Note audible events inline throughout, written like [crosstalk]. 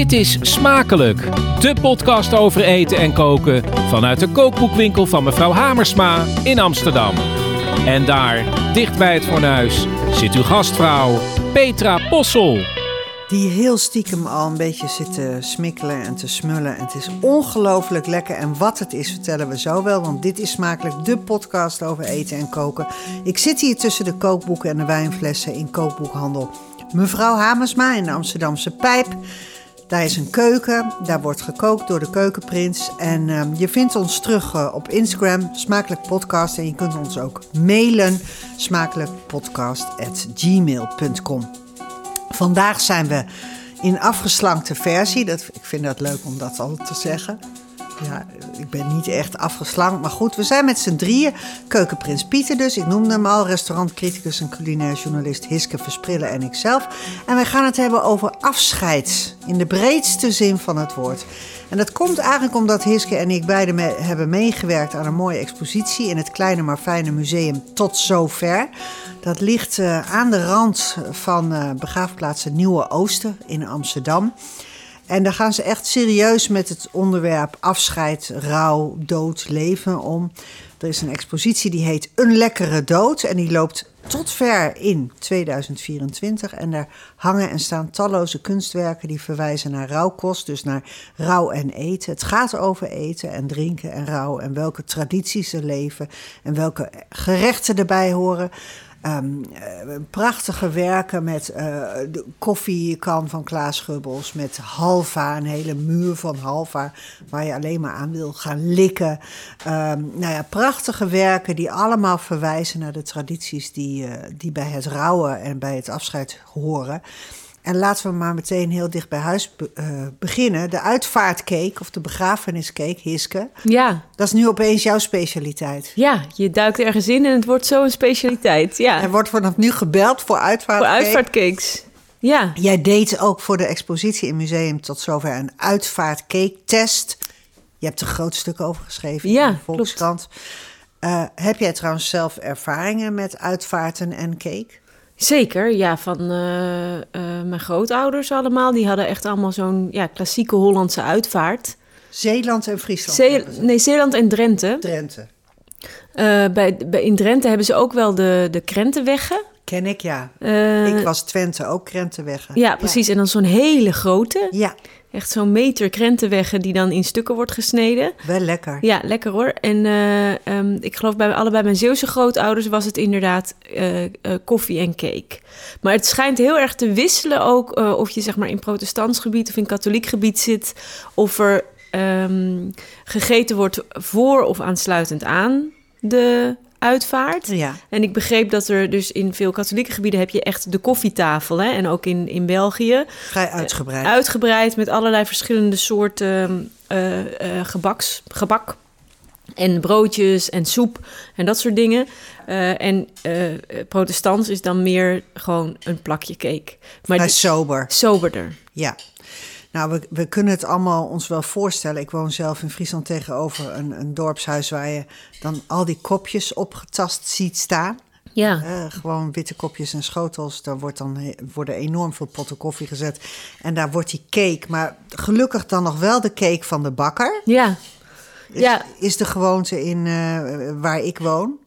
Dit is Smakelijk, de podcast over eten en koken vanuit de kookboekwinkel van mevrouw Hamersma in Amsterdam. En daar, dicht bij het fornuis, zit uw gastvrouw Petra Possel. Die heel stiekem al een beetje zit te smikkelen en te smullen. En het is ongelooflijk lekker. En wat het is, vertellen we zo wel. Want dit is smakelijk de podcast over eten en koken. Ik zit hier tussen de kookboeken en de wijnflessen in kookboekhandel. Mevrouw Hamersma in de Amsterdamse Pijp. Daar is een keuken, daar wordt gekookt door de keukenprins. En ehm, je vindt ons terug eh, op Instagram, Smakelijk Podcast. En je kunt ons ook mailen, smakelijkpodcast.gmail.com. Vandaag zijn we in afgeslankte versie. Dat, ik vind dat leuk om dat al te zeggen. Ja, ik ben niet echt afgeslankt, maar goed. We zijn met z'n drieën. Keukenprins Pieter dus, ik noemde hem al. Restaurantcriticus en culinair journalist Hiske Versprillen en ikzelf. En wij gaan het hebben over afscheid. In de breedste zin van het woord. En dat komt eigenlijk omdat Hiske en ik beide me hebben meegewerkt aan een mooie expositie in het kleine maar fijne museum Tot Zover. Dat ligt uh, aan de rand van uh, begraafplaats Nieuwe Ooster in Amsterdam. En daar gaan ze echt serieus met het onderwerp afscheid, rouw, dood, leven om. Er is een expositie die heet Een lekkere dood en die loopt tot ver in 2024. En daar hangen en staan talloze kunstwerken die verwijzen naar rouwkost, dus naar rouw en eten. Het gaat over eten en drinken en rouw en welke tradities er leven en welke gerechten erbij horen. Um, uh, prachtige werken met uh, de koffiekan van Klaas Gubbels, met halva, een hele muur van halva, waar je alleen maar aan wil gaan likken. Um, nou ja, prachtige werken die allemaal verwijzen naar de tradities die, uh, die bij het rouwen en bij het afscheid horen. En laten we maar meteen heel dicht bij huis be uh, beginnen. De uitvaartcake of de begrafeniscake, Hiske. Ja. Dat is nu opeens jouw specialiteit. Ja, je duikt ergens in en het wordt zo een specialiteit. Ja. Er wordt vanaf nu gebeld voor uitvaartcake. Voor uitvaartcakes. Ja. Jij deed ook voor de expositie in museum tot zover een uitvaartcake-test. Je hebt er groot stuk over geschreven ja, in de Volkskrant. Uh, heb jij trouwens zelf ervaringen met uitvaarten en cake? Zeker, ja, van uh, uh, mijn grootouders allemaal. Die hadden echt allemaal zo'n ja, klassieke Hollandse uitvaart. Zeeland en Friesland? Zee nee, Zeeland en Drenthe. Drenthe. Uh, bij, bij, in Drenthe hebben ze ook wel de, de krentenweggen. Ken ik, ja. Ik was Twente, ook krentenweggen. Ja, precies. Ja. En dan zo'n hele grote. Ja. Echt zo'n meter krentenweggen die dan in stukken wordt gesneden. Wel lekker. Ja, lekker hoor. En uh, um, ik geloof bij allebei mijn Zeeuwse grootouders was het inderdaad uh, uh, koffie en cake. Maar het schijnt heel erg te wisselen ook of je zeg maar in protestants gebied of in katholiek gebied zit. Of er um, gegeten wordt voor of aansluitend aan de uitvaart. Ja. En ik begreep dat er dus in veel katholieke gebieden heb je echt de koffietafel. Hè? En ook in, in België. Vrij uitgebreid. Uh, uitgebreid met allerlei verschillende soorten uh, uh, gebaks, gebak. En broodjes en soep en dat soort dingen. Uh, en uh, protestants is dan meer gewoon een plakje cake. Maar Vrij sober. Soberder. Ja. Nou, we, we, kunnen het allemaal ons wel voorstellen. Ik woon zelf in Friesland tegenover een, een dorpshuis waar je dan al die kopjes opgetast ziet staan. Ja. Uh, gewoon witte kopjes en schotels. Daar wordt dan, worden enorm veel potten koffie gezet. En daar wordt die cake, maar gelukkig dan nog wel de cake van de bakker. Ja. Is, ja. is de gewoonte in uh, waar ik woon.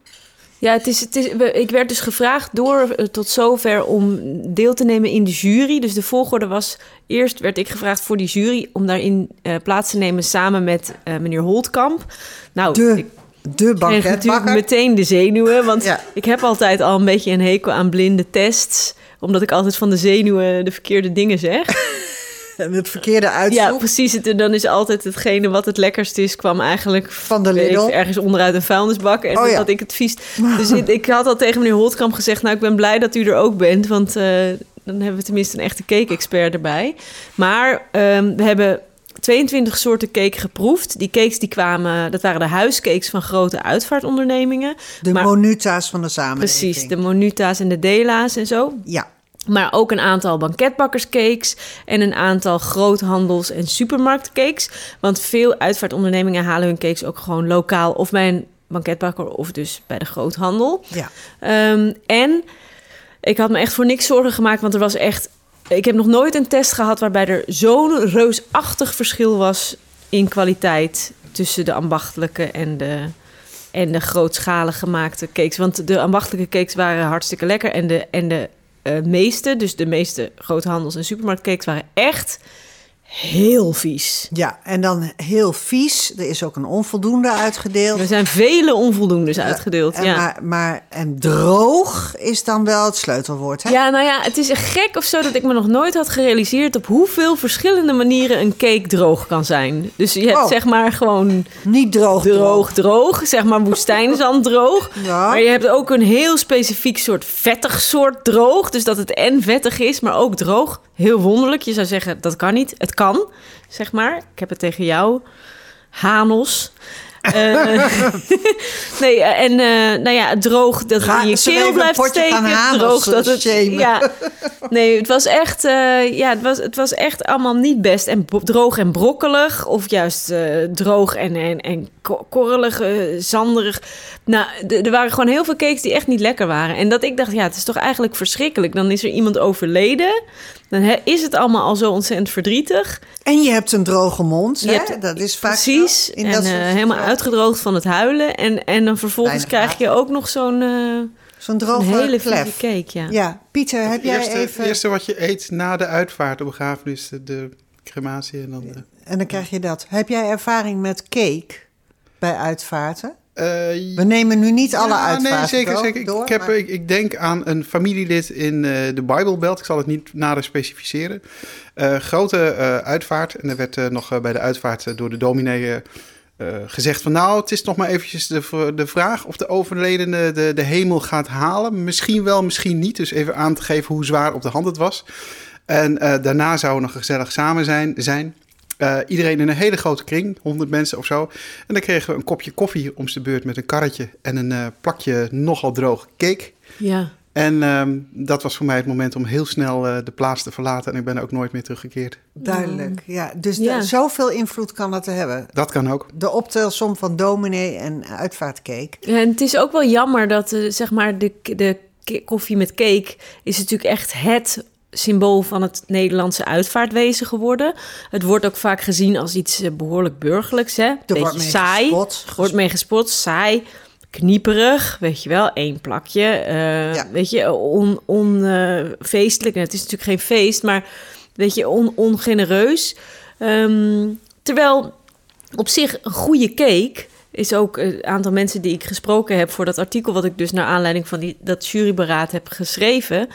Ja, het is, het is, ik werd dus gevraagd door tot zover om deel te nemen in de jury. Dus de volgorde was: eerst werd ik gevraagd voor die jury om daarin uh, plaats te nemen samen met uh, meneer Holtkamp. Nou, de, ik, de natuurlijk meteen de zenuwen, want ja. ik heb altijd al een beetje een hekel aan blinde tests, omdat ik altijd van de zenuwen de verkeerde dingen zeg. [laughs] En [laughs] het verkeerde uitzoek. Ja, precies. En dan is altijd hetgene wat het lekkerst is, kwam eigenlijk van de Lidl. ergens onderuit een vuilnisbak. En oh, ja. dat ik het vies. [laughs] Dus ik, ik, had al tegen meneer Holtkamp gezegd: Nou, ik ben blij dat u er ook bent. Want uh, dan hebben we tenminste een echte cake-expert erbij. Maar um, we hebben 22 soorten cake geproefd. Die cakes die kwamen, dat waren de huiscakes van grote uitvaartondernemingen. De maar, monuta's van de samenleving. Precies, de monuta's en de dela's en zo. Ja. Maar ook een aantal banketbakkerscakes en een aantal groothandels- en supermarktcakes. Want veel uitvaartondernemingen halen hun cakes ook gewoon lokaal of bij een banketbakker of dus bij de groothandel. Ja. Um, en ik had me echt voor niks zorgen gemaakt, want er was echt ik heb nog nooit een test gehad waarbij er zo'n reusachtig verschil was in kwaliteit tussen de ambachtelijke en de, en de grootschalig gemaakte cakes. Want de ambachtelijke cakes waren hartstikke lekker en de, en de meeste, dus de meeste groothandels- en supermarktcakes waren echt heel vies. Ja, en dan heel vies. Er is ook een onvoldoende uitgedeeld. Er zijn vele onvoldoendes uitgedeeld. En ja. maar, maar en droog is dan wel het sleutelwoord, hè? Ja, nou ja, het is echt gek of zo dat ik me nog nooit had gerealiseerd op hoeveel verschillende manieren een cake droog kan zijn. Dus je hebt Oh. zeg maar gewoon Niet droog. droog, droog, zeg maar woestijnzand [laughs] droog. Ja. Maar je hebt ook een heel specifiek soort vettig soort droog. Dus dat het en vettig is, maar ook droog. Heel wonderlijk. Je zou zeggen, dat kan niet. Het kan, zeg maar. Ik heb het tegen jou. Hanos. Eh, [laughs] nee, eh, en eh, nou ja, droog dat Ga- je keel blijft steken. Hanos, droog dat het. shamen? Ja, nee, het was echt, ja, het was, het was echt allemaal niet best. En droog en brokkelig, of juist droog en, en, en ko- korrelig, zanderig. Nou, er waren gewoon heel veel cakes die echt niet lekker waren. En dat ik dacht, ja, het is toch eigenlijk verschrikkelijk. Dan is er iemand overleden. Dan is het allemaal al zo ontzettend verdrietig. En je hebt een droge mond, Je hè? hebt- Dat is vaak Precies. zo in En dat eh, helemaal uitgedroogd van het huilen. En, en dan vervolgens krijg je ook nog zo'n eh, Zo'n een droge hele klef. cake. Ja. Ja, Pieter, heb Het jij eerste, even... het eerste wat je eet na de uitvaart, de begrafenis, de, de crematie en dan... De, En dan krijg je dat. Heb jij ervaring met cake bij uitvaarten? Eh, We nemen nu niet alle ja, Nee, zeker, door, zeker. Ik, door, ik, heb, maar- ik, ik denk aan een familielid in eh, de Bible Belt. Ik zal het niet nader specificeren. Eh, grote uitvaart. En er werd nog bij de uitvaart door de dominee gezegd van... nou, het is nog maar eventjes de, de vraag of de overledene de, de hemel gaat halen. Misschien wel, misschien niet. Dus even aan te geven hoe zwaar op de hand het was. En daarna zou er nog gezellig samen zijn... zijn. Eh, iedereen in een hele grote kring, 100 mensen of zo. En dan kregen we een kopje koffie om de beurt met een karretje en een eh, plakje nogal droog cake. ja. En ehm, dat was voor mij het moment om heel snel eh, de plaats te verlaten. En ik ben ook nooit meer teruggekeerd. Duidelijk, ja. Dus Ja. zoveel invloed kan dat hebben. Dat kan ook. De optelsom van dominee en uitvaartcake. En het is ook wel jammer dat zeg maar de, de koffie met cake is natuurlijk echt het symbool van het Nederlandse uitvaartwezen geworden. Het wordt ook vaak gezien als iets eh, behoorlijk burgerlijks, hè? Er Beetje wordt mee saai. gespot. Wordt mee gespot, saai, knieperig, weet je wel, één plakje. eh, Ja. Weet je, on, on. En het is natuurlijk geen feest, maar weet je, on, ongenereus. Ehm, terwijl op zich een goede cake is ook een aantal mensen die ik gesproken heb voor dat artikel wat ik dus naar aanleiding van die, dat juryberaad heb geschreven,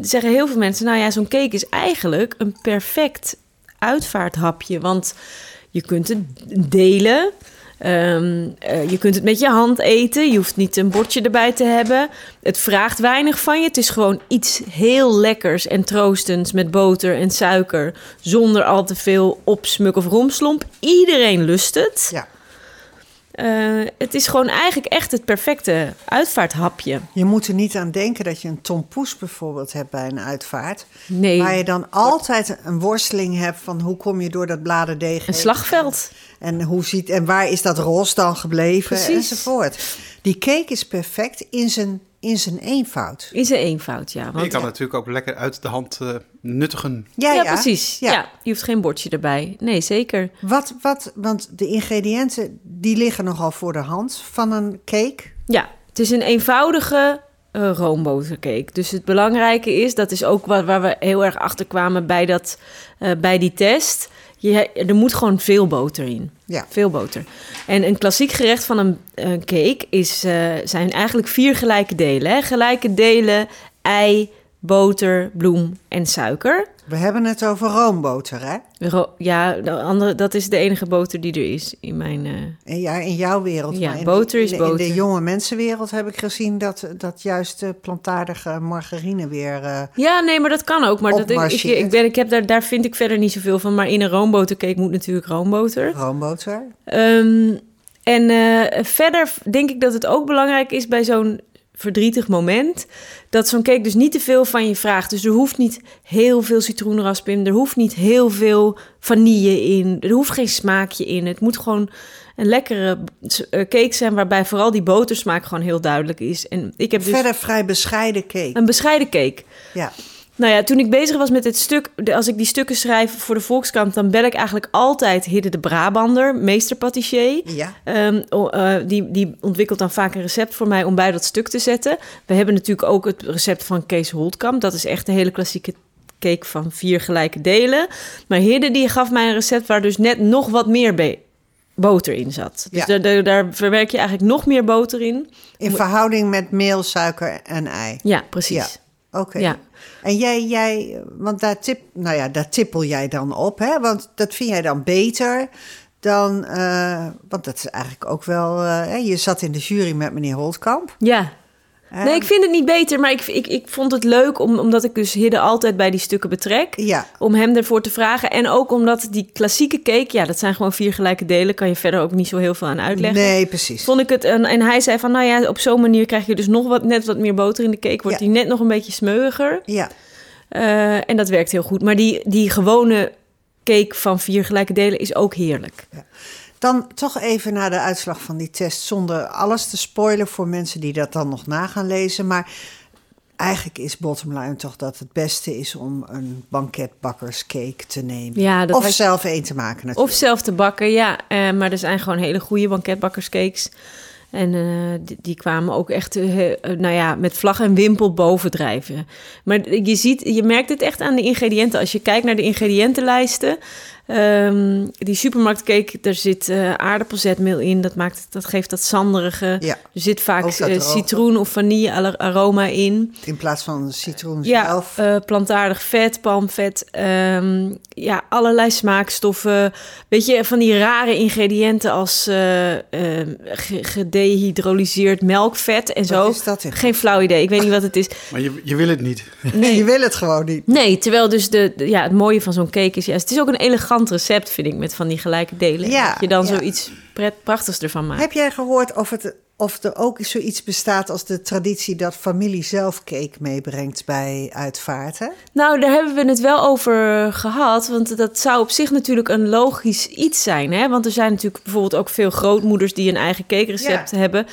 zeggen heel veel mensen, nou ja, zo'n cake is eigenlijk een perfect uitvaarthapje, want je kunt het delen. Ehm, eh, je kunt het met je hand eten. Je hoeft niet een bordje erbij te hebben. Het vraagt weinig van je. Het is gewoon iets heel lekkers en troostends met boter en suiker. Zonder al te veel opsmuk of romslomp. Iedereen lust het. Ja. Eh, het is gewoon eigenlijk echt het perfecte uitvaarthapje. Je moet er niet aan denken dat je een tompoes bijvoorbeeld hebt bij een uitvaart. Nee, Waar je dan altijd een worsteling hebt van hoe kom je door dat bladerdeeg een heen. slagveld. En, hoe ziet, en waar is dat ros dan gebleven Precies. enzovoort. Die cake is perfect in zijn, in zijn eenvoud. Is een eenvoud, ja. je Want, kan natuurlijk ook lekker uit de hand eh, nuttigen. Ja, ja, precies. Ja. Ja. je hoeft geen bordje erbij. Nee, zeker. Wat, wat, want de ingrediënten die liggen nogal voor de hand van een cake. Ja, het is een eenvoudige eh roombotercake. Dus het belangrijke is, dat is ook waar, waar we heel erg achter kwamen bij, dat, eh, bij die test. Je, er moet gewoon veel boter in. Ja. Veel boter. En een klassiek gerecht van een, een cake is, eh, zijn eigenlijk vier gelijke delen. Hè? Gelijke delen ei, boter, bloem en suiker. We hebben het over roomboter, hè? Ro- ja, de andere, dat is de enige boter die er is in mijn... En ja, in jouw wereld. Ja, maar in boter de, is in de- In boter. de jonge mensenwereld heb ik gezien dat, dat juist de plantaardige margarine weer... eh, Ja, nee, maar dat kan ook. Maar dat, ik, ik ben, ik heb daar, daar vind ik verder niet zoveel van. Maar in een roombotercake moet natuurlijk roomboter. roomboter. Ehm, en eh, verder denk ik dat het ook belangrijk is bij zo'n verdrietig moment... dat zo'n cake dus niet te veel van je vraagt. Dus er hoeft niet heel veel citroenrasp in. Er hoeft niet heel veel vanille in. Er hoeft geen smaakje in. Het moet gewoon een lekkere eh, cake zijn... waarbij vooral die botersmaak gewoon heel duidelijk is. En ik heb dus Verder vrij bescheiden cake. een bescheiden cake. Ja. Nou ja, toen ik bezig was met dit stuk, als ik die stukken schrijf voor de Volkskrant, dan bel ik eigenlijk altijd Hidde de Brabander, meesterpatissier. Ja. Ehm, eh, die, die ontwikkelt dan vaak een recept voor mij om bij dat stuk te zetten. We hebben natuurlijk ook het recept van Kees Holtkamp. Dat is echt een hele klassieke cake van vier gelijke delen. Maar Hidde die gaf mij een recept waar dus net nog wat meer boter in zat. Dus Ja. daar, daar, daar verwerk je eigenlijk nog meer boter in. In verhouding met meel, suiker en ei. Ja, precies. Ja. Oké. Ja. En jij, jij, want daar, tip, nou ja, daar tippel jij dan op, hè? Want dat vind jij dan beter dan, eh, want dat is eigenlijk ook wel, eh, je zat in de jury met meneer Holtkamp. Ja. Nee, ik vind het niet beter, maar ik, ik, ik vond het leuk om, omdat ik dus Hidde altijd bij die stukken betrek. Ja, Om hem ervoor te vragen. En ook omdat die klassieke cake, ja, dat zijn gewoon vier gelijke delen. Kan je verder ook niet zo heel veel aan uitleggen. nee, precies. Vond ik het, en, en hij zei van, nou ja, op zo'n manier krijg je dus nog wat, net wat meer boter in de cake. Wordt Ja. die net nog een beetje smeuiger. Ja, Eh, en dat werkt heel goed. Maar die, die gewone cake van vier gelijke delen is ook heerlijk. Dan toch even naar de uitslag van die test, zonder alles te spoilen voor mensen die dat dan nog na gaan lezen. Maar eigenlijk is bottomline toch dat het beste is om een banketbakkerscake te nemen. Ja, of zelf één te maken natuurlijk. Of zelf te bakken, ja. Eh, maar er zijn gewoon hele goede banketbakkerscakes. En eh, die, die kwamen ook echt, eh, nou ja, met vlag en wimpel bovendrijven. Maar je ziet, je merkt het echt aan de ingrediënten. Als je kijkt naar de ingrediëntenlijsten. Ehm, die supermarktcake, daar zit eh aardappelzetmeel in. Dat, maakt, dat geeft dat zanderige. Ja, Er zit vaak eh, citroen of vanille aroma in. in plaats van citroen Ja, zelf. eh, plantaardig vet, palmvet, ehm, ja, allerlei smaakstoffen. Weet je, van die rare ingrediënten als eh, ehm, ge- gedehydrolyseerd melkvet en zo. Wat is dat in Geen flauw idee, ik weet niet wat het is. Maar je, je wil het niet. Nee, [laughs] je wil het gewoon niet. Nee, terwijl dus de, de- ja, het mooie van zo'n cake is juist... Het is ook een elegant recept, vind ik, met van die gelijke delen. Ja, dat je dan ja. zoiets pret, prachtigs ervan maakt. Heb jij gehoord of, het, of er ook zoiets bestaat als de traditie dat familie zelf cake meebrengt bij uitvaarten? Nou, daar hebben we het wel over gehad. Want dat zou op zich natuurlijk een logisch iets zijn. Hè? Want er zijn natuurlijk bijvoorbeeld ook veel grootmoeders die een eigen cakerecept hebben.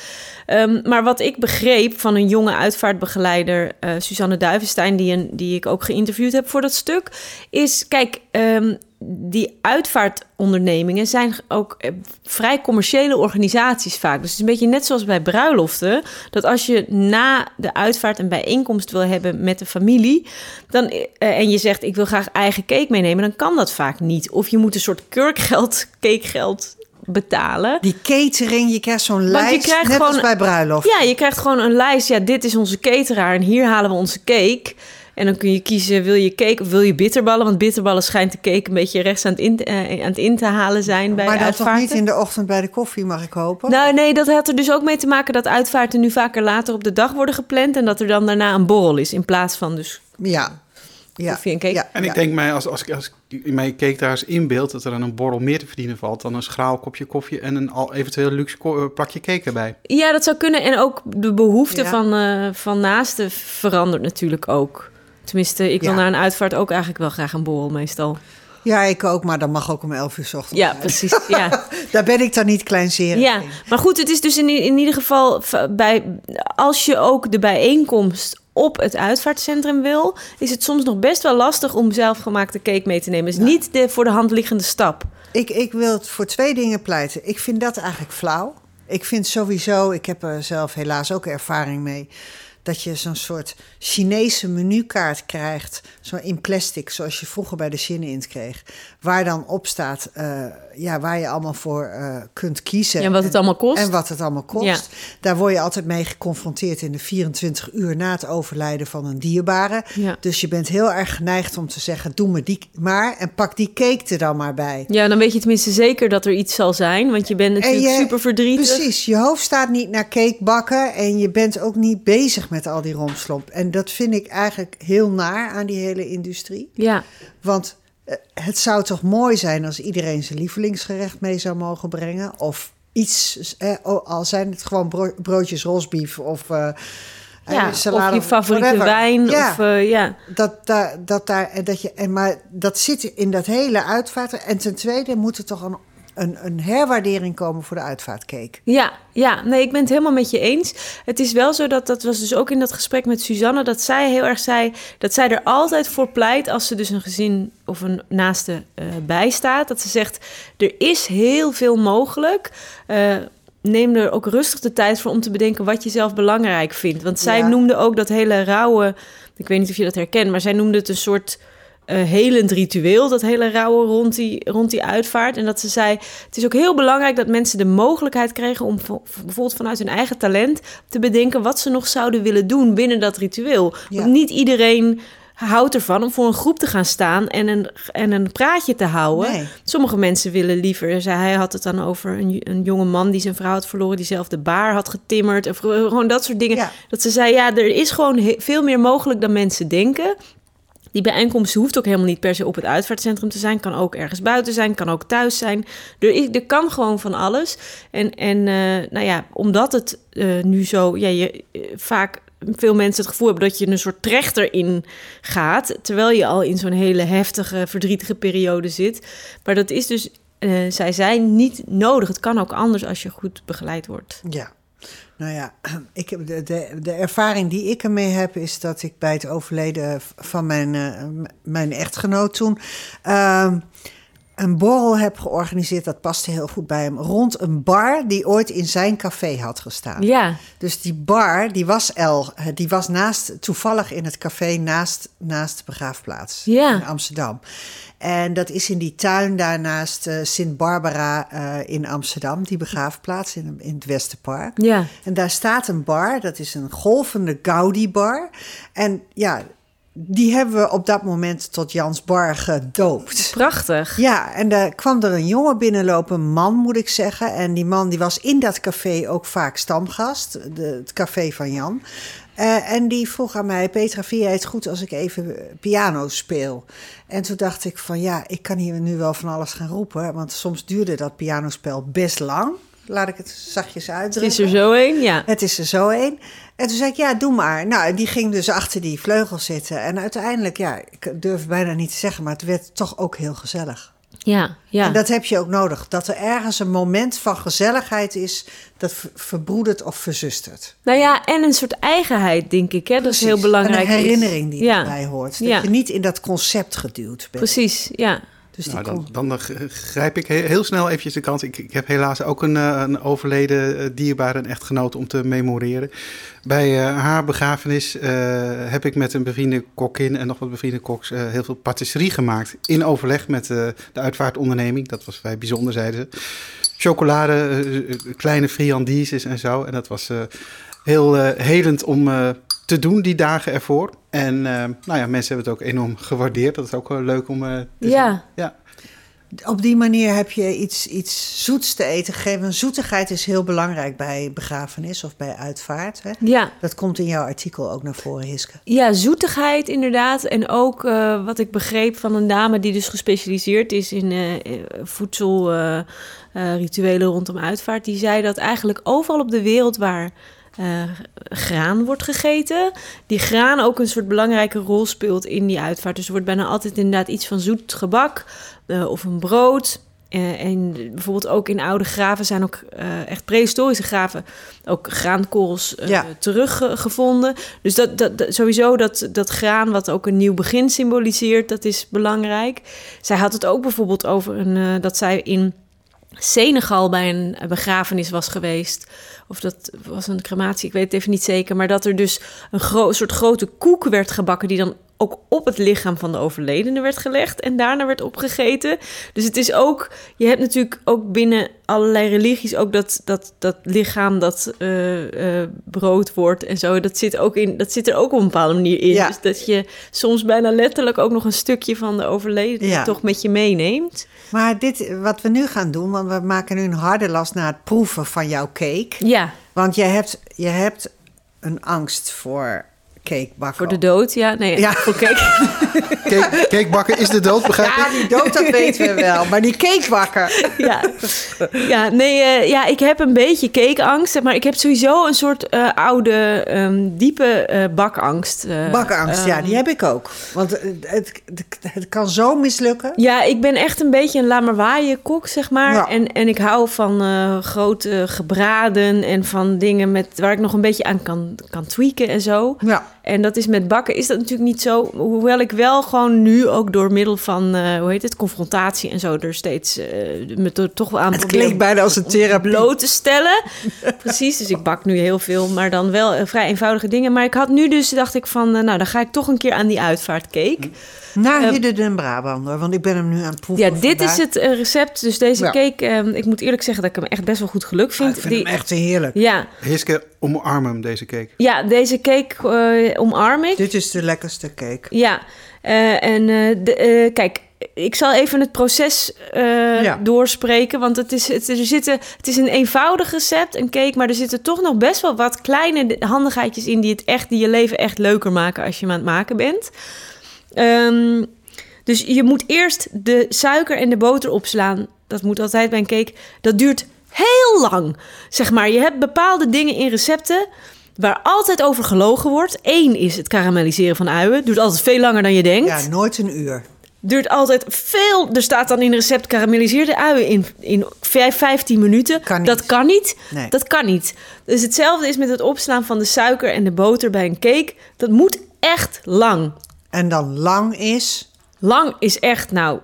Ehm, maar wat ik begreep van een jonge uitvaartbegeleider, eh Suzanne Duivenstein, die, een, die ik ook geïnterviewd heb voor dat stuk, is: kijk, ehm, die uitvaartondernemingen zijn ook eh, vrij commerciële organisaties vaak. Dus het is een beetje net zoals bij bruiloften. Dat als je na de uitvaart een bijeenkomst wil hebben met de familie. Dan, eh, en je zegt ik wil graag eigen cake meenemen. Dan kan dat vaak niet. Of je moet een soort kurkgeld, [laughs] cakegeld betalen. Die catering, je krijgt zo'n je lijst, krijgt net als gewoon- bij bruiloft. Ja, je krijgt gewoon een lijst. Ja, dit is onze cateraar en hier halen we onze cake. En dan kun je kiezen, wil je cake of wil je bitterballen? Want bitterballen schijnt de cake een beetje rechts aan het in, eh, aan het in te halen zijn bij maar dan toch uitvaarten. niet in de ochtend bij de koffie, mag ik hopen? Nou, nee, dat had er dus ook mee te maken dat uitvaarten nu vaker later op de dag worden gepland. En dat er dan daarna een borrel is in plaats van dus ja. ja. koffie en cake. Ja, En ja. ik denk mij, als, als, ik- als ik in mijn cake daar eens inbeeld... dat er dan een borrel meer te verdienen valt... dan een schraal kopje koffie en een al eventueel luxe eh, plakje cake erbij. Ja, dat zou kunnen. En ook de behoefte Ja. van, eh, van naasten verandert natuurlijk ook. Tenminste, ik wil Ja. na een uitvaart ook eigenlijk wel graag een borrel meestal. Ja, ik ook, maar dan mag ook om 11 uur 's ochtends. Ja, precies. Ja. [laughs] Daar ben ik dan niet kleinzerig Ja, in. maar goed, het is dus in, in ieder geval bij als je ook de bijeenkomst op het uitvaartcentrum wil, is het soms nog best wel lastig om zelfgemaakte cake mee te nemen. Is niet de voor de hand liggende stap. Ik, ik wil het voor twee dingen pleiten. Ik vind dat eigenlijk flauw. Ik vind sowieso, ik heb er zelf helaas ook ervaring mee, dat je zo'n soort Chinese menukaart krijgt, zo in plastic, zoals je vroeger bij de Shin-Int kreeg, waar dan op staat, eh, ja, waar je allemaal voor eh, kunt kiezen. Ja, wat het En- allemaal kost. En wat het allemaal kost. Ja. Daar word je altijd mee geconfronteerd in de 24 uur na het overlijden van een dierbare. Ja. Dus je bent heel erg geneigd om te zeggen: doe me die maar en pak die cake er dan maar bij. Ja, dan weet je tenminste zeker dat er iets zal zijn, want je bent natuurlijk je- super verdrietig. Precies, je hoofd staat niet naar cake bakken en je bent ook niet bezig met al die romslomp. En dat vind ik eigenlijk heel naar aan die hele industrie. Ja, Want eh, het zou toch mooi zijn als iedereen zijn lievelingsgerecht mee zou mogen brengen. Of iets, eh, al zijn het gewoon bro- broodjes rosbief of eh, ja. salade of je favoriete whatever. wijn. Ja. Of, ja. Dat daar, dat daar, en dat je, en maar dat zit in dat hele uitvaart. En ten tweede moet er toch een een, een herwaardering komen voor de uitvaartcake. Ja, ja, nee, ik ben het helemaal met je eens. Het is wel zo dat, dat was dus ook in dat gesprek met Suzanne, dat zij heel erg zei dat zij er altijd voor pleit als ze dus een gezin of een naaste uh, bijstaat. Dat ze zegt, er is heel veel mogelijk. Uh, neem er ook rustig de tijd voor om te bedenken wat je zelf belangrijk vindt. Want zij Ja. noemde ook dat hele rauwe, ik weet niet of je dat herkent, maar zij noemde het een soort eh, helend ritueel, dat hele rouwen rond die, rond die uitvaart. En dat ze zei, het is ook heel belangrijk dat mensen de mogelijkheid kregen om vo- bijvoorbeeld vanuit hun eigen talent te bedenken wat ze nog zouden willen doen binnen dat ritueel. Ja. Want niet iedereen houdt ervan om voor een groep te gaan staan en een, en een praatje te houden. Nee. Sommige mensen willen liever. Zei, hij had het dan over een, een jonge man die zijn vrouw had verloren, die zelf de baar had getimmerd. Of gewoon dat soort dingen. Ja. Dat ze zei, ja, er is gewoon veel meer mogelijk dan mensen denken. Die bijeenkomst hoeft ook helemaal niet per se op het uitvaartcentrum te zijn. Kan ook ergens buiten zijn, kan ook thuis zijn. Er, is, er kan gewoon van alles. En, en eh, nou ja, omdat het eh, nu zo... Ja, je, eh, vaak veel mensen het gevoel hebben dat je een soort trechter in gaat... terwijl je al in zo'n hele heftige, verdrietige periode zit. Maar dat is dus, eh, zij zei, niet nodig. Het kan ook anders als je goed begeleid wordt. Ja. Nou ja, [clears throat] ik de, de, de ervaring die ik ermee heb, is dat ik bij het overleden van mijn, eh, mijn echtgenoot toen. ehm, een borrel heb georganiseerd, dat paste heel goed bij hem, rond een bar die ooit in zijn café had gestaan. Ja, Dus die bar, die was, El, eh, die was naast, toevallig in het café naast, naast de begraafplaats Ja. in Amsterdam. En dat is in die tuin daarnaast eh, Sint Barbara eh, in Amsterdam, die begraafplaats in, in het Westerpark. ja. En daar staat een bar, dat is een golvende Gaudi-bar. En ja, die hebben we op dat moment tot Jans Bar gedoopt. Prachtig. Ja, en daar kwam er een jongen binnenlopen, een man moet ik zeggen. En die man die was in dat café ook vaak stamgast, de, het café van Jan. Eh, en die vroeg aan mij, Petra, vind jij het goed als ik even piano speel? En toen dacht ik van ja, ik kan hier nu wel van alles gaan roepen. Want soms duurde dat pianospel best lang. Laat ik het zachtjes uitdrukken. is er zo een, ja. Het is er zo een. En toen zei ik, ja, doe maar. Nou, die ging dus achter die vleugel zitten. En uiteindelijk, ja, ik durf het bijna niet te zeggen, maar het werd toch ook heel gezellig. Ja, ja. En dat heb je ook nodig. Dat er ergens een moment van gezelligheid is dat ver- verbroedert of verzustert. Nou ja, en een soort eigenheid, denk ik. Hè? Dat is heel belangrijk. En een herinnering die Ja. erbij hoort. Dat Ja. je niet in dat concept geduwd bent. Precies, ja. Dus Nou, dan, dan eh, grijp ik he- heel snel eventjes de kans. Ik, ik heb helaas ook een, eh, een overleden eh, dierbare een echtgenoot om te memoreren. Bij haar begrafenis heb ik met een bevriende kokkin en nog wat bevriende koks heel veel patisserie gemaakt. In overleg met de uitvaartonderneming. Dat was vrij bijzonder, zeiden ze. Chocolade, kleine friandises en zo. En dat was heel helend om te doen die dagen ervoor. En eh, nou ja, mensen hebben het ook enorm gewaardeerd. Dat is ook wel leuk om eh, te Ja. zien. Ja. Op die manier heb je iets, iets zoets te eten gegeven. Zoetigheid is heel belangrijk bij begrafenis of bij uitvaart. Hè? Ja. Dat komt in jouw artikel ook naar voren, Hiske. Ja, zoetigheid inderdaad. En ook eh, wat ik begreep van een dame die dus gespecialiseerd is in voedselrituelen rondom uitvaart. Die zei dat eigenlijk overal op de wereld waar eh, graan wordt gegeten, die graan ook een soort belangrijke rol speelt in die uitvaart. Dus er wordt bijna altijd inderdaad iets van zoet gebak eh, of een brood. Eh, en bijvoorbeeld ook in oude graven zijn ook echt prehistorische graven ook graankorrels Ja. teruggevonden. Dus dat, dat, dat- sowieso dat, dat graan, wat ook een nieuw begin symboliseert, dat is belangrijk. Zij had het ook bijvoorbeeld over een, dat zij in Senegal bij een begrafenis was geweest. Of dat was een crematie, ik weet het even niet zeker. Maar dat er dus een soort grote koek werd gebakken... die dan ook op het lichaam van de overledene werd gelegd... en daarna werd opgegeten. Dus het is ook... Je hebt natuurlijk ook binnen allerlei religies... ook dat, dat, dat lichaam dat eh, eh, brood wordt en zo. Dat zit, ook in, dat zit er ook op een bepaalde manier in. Ja. Dus dat je soms bijna letterlijk ook nog een stukje van de overledene... Ja. toch met je meeneemt. Maar dit, wat we nu gaan doen, want we maken nu een harde last naar het proeven van jouw cake. Ja, Want je hebt, je hebt een angst voor Voor de dood, ja. Nee, Ja. voor cake. [laughs] Cake, cake bakken is de dood, begrijp Ja, ik? die dood, dat weten we wel. Maar die cake bakken. [laughs] ja. ja, nee, eh, ja, ik heb een beetje cakeangst. zeg Maar ik heb sowieso een soort eh, oude, ehm, diepe eh, bakangst. eh, Bakangst, ja, ehm, die heb ik ook. Want het, het, het kan zo mislukken. Ja, ik ben echt een beetje een lamerwaaien kok, zeg maar. Ja. En, en ik hou van eh, grote gebraden en van dingen met, waar ik nog een beetje aan kan, kan tweaken en zo. Ja. En dat is met bakken is dat natuurlijk niet zo. Hoewel ik wel gewoon nu ook door middel van, eh, hoe heet het, confrontatie en zo... er steeds eh, me er toch wel aan Het klinkt bijna als een therapie. bloot te stellen. [laughs] Precies, dus ik bak nu heel veel, maar dan wel eh, vrij eenvoudige dingen. Maar ik had nu dus, dacht ik van, nou, dan ga ik toch een keer aan die uitvaartcake. Naar Ehm, Hidden den Brabander, want ik ben hem nu aan het proeven. Ja, dit vandaag. is het eh, recept. Dus deze Ja. cake, ehm, ik moet eerlijk zeggen dat ik hem echt best wel goed gelukt Ah, vind. ik vind Die- hem echt heerlijk. ja, Hiske, omarm hem, deze cake. ja, deze cake eh, omarm ik. Dit is de lekkerste cake. Ja, eh, en eh, de, eh, kijk, ik zal even het proces eh, Ja. doorspreken. Want het is, het, er zitten, het is een eenvoudig recept, een cake. Maar er zitten toch nog best wel wat kleine handigheidjes in... die, het echt, die je leven echt leuker maken als je hem aan het maken bent. Ehm, dus je moet eerst de suiker en de boter opslaan. Dat moet altijd bij een cake. Dat duurt heel lang. Zeg maar, je hebt bepaalde dingen in recepten waar altijd over gelogen wordt. Eén is het karamelliseren van uien. Duurt altijd veel langer dan je denkt. Ja, nooit een uur. Duurt altijd veel. Er staat dan in het recept karamelliseerde uien in, in vijf- 15 minuten. Kan niet. Dat kan niet. Nee. Dat kan niet. Dus hetzelfde is met het opslaan van de suiker en de boter bij een cake. Dat moet echt lang. En dan lang is Lang is echt, nou,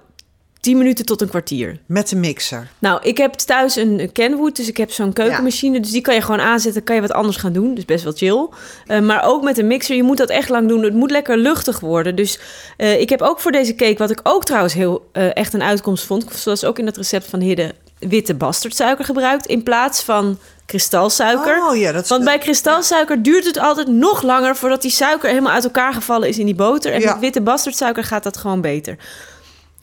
10 minuten tot een kwartier. met de mixer. Nou, ik heb thuis een Kenwood, dus ik heb zo'n keukenmachine. Dus die kan je gewoon aanzetten, kan je wat anders gaan doen. Dus best wel chill. Eh, maar ook met een mixer, je moet dat echt lang doen. Het moet lekker luchtig worden. Dus eh, ik heb ook voor deze cake, wat ik ook trouwens heel eh, echt een uitkomst vond... zoals ook in het recept van Hidde, witte bastardsuiker gebruikt... in plaats van kristalsuiker. Oh ja, dat is... Want bij kristalsuiker duurt het altijd nog langer voordat die suiker helemaal uit elkaar gevallen is in die boter. En Ja. met witte bastardsuiker gaat dat gewoon beter.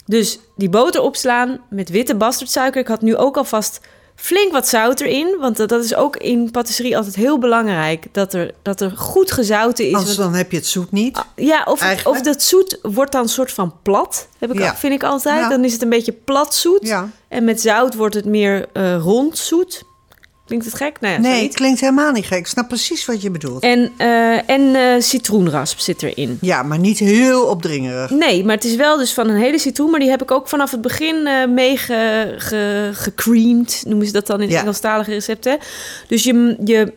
Dus die boter opslaan met witte bastardsuiker. Ik had nu ook alvast flink wat zout erin. Want dat is ook in patisserie altijd heel belangrijk. Dat er, dat er goed gezouten is. Anders dan heb je het zoet niet. ja, of, of dat zoet wordt dan een soort van plat. Heb ik, Ja. vind ik altijd. Ja. Dan is het een beetje plat zoet. Ja. En met zout wordt het meer eh rond zoet. Klinkt het gek? Nou ja, Nee, het klinkt helemaal niet gek. Ik snap precies wat je bedoelt. En, eh, en eh, citroenrasp zit erin. Ja, maar niet heel opdringerig. Nee, maar het is wel dus van een hele citroen. Maar die heb ik ook vanaf het begin mee ge, ge- gecreamd. Noemen ze dat dan in Ja. Engelstalige recepten. Dus je, je,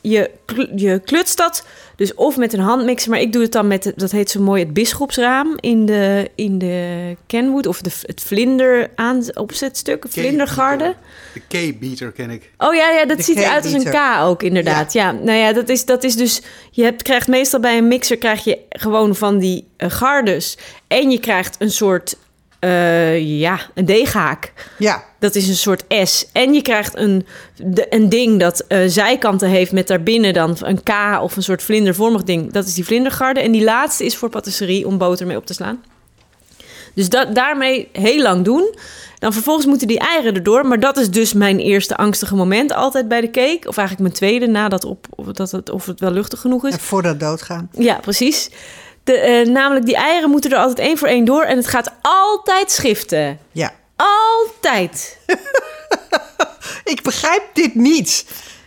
je, je klutst dat dus of met een handmixer. Maar ik doe het dan met, dat heet zo mooi het bisschopsraam in de, in de Kenwood. Of de, het vlinder aan opzetstuk, vlindergarde. De K-beater ken ik. Oh ja, ja dat De ziet eruit als een. K ook inderdaad. Ja. nou ja, dat is, dat is dus... Je hebt, krijgt meestal bij een mixer krijg je gewoon van die eh, gardes. En je krijgt een soort, eh, ja, een deeghaak. Ja, Dat is een soort S. En je krijgt een, de- een ding dat eh, zijkanten heeft met daarbinnen dan een K of een soort vlindervormig ding. Dat is die vlindergarde. En die laatste is voor patisserie om boter mee op te slaan. Dus dat, daarmee heel lang doen. Dan vervolgens moeten die eieren erdoor. Maar dat is dus mijn eerste angstige moment altijd bij de cake. Of eigenlijk mijn tweede, nadat op, of, dat het, of het wel luchtig genoeg is. en voordat doodgaan. Ja, precies. De, eh, namelijk, die eieren moeten er altijd één voor één door. En het gaat altijd schiften. Ja. Altijd. [laughs] Ik begrijp dit niet.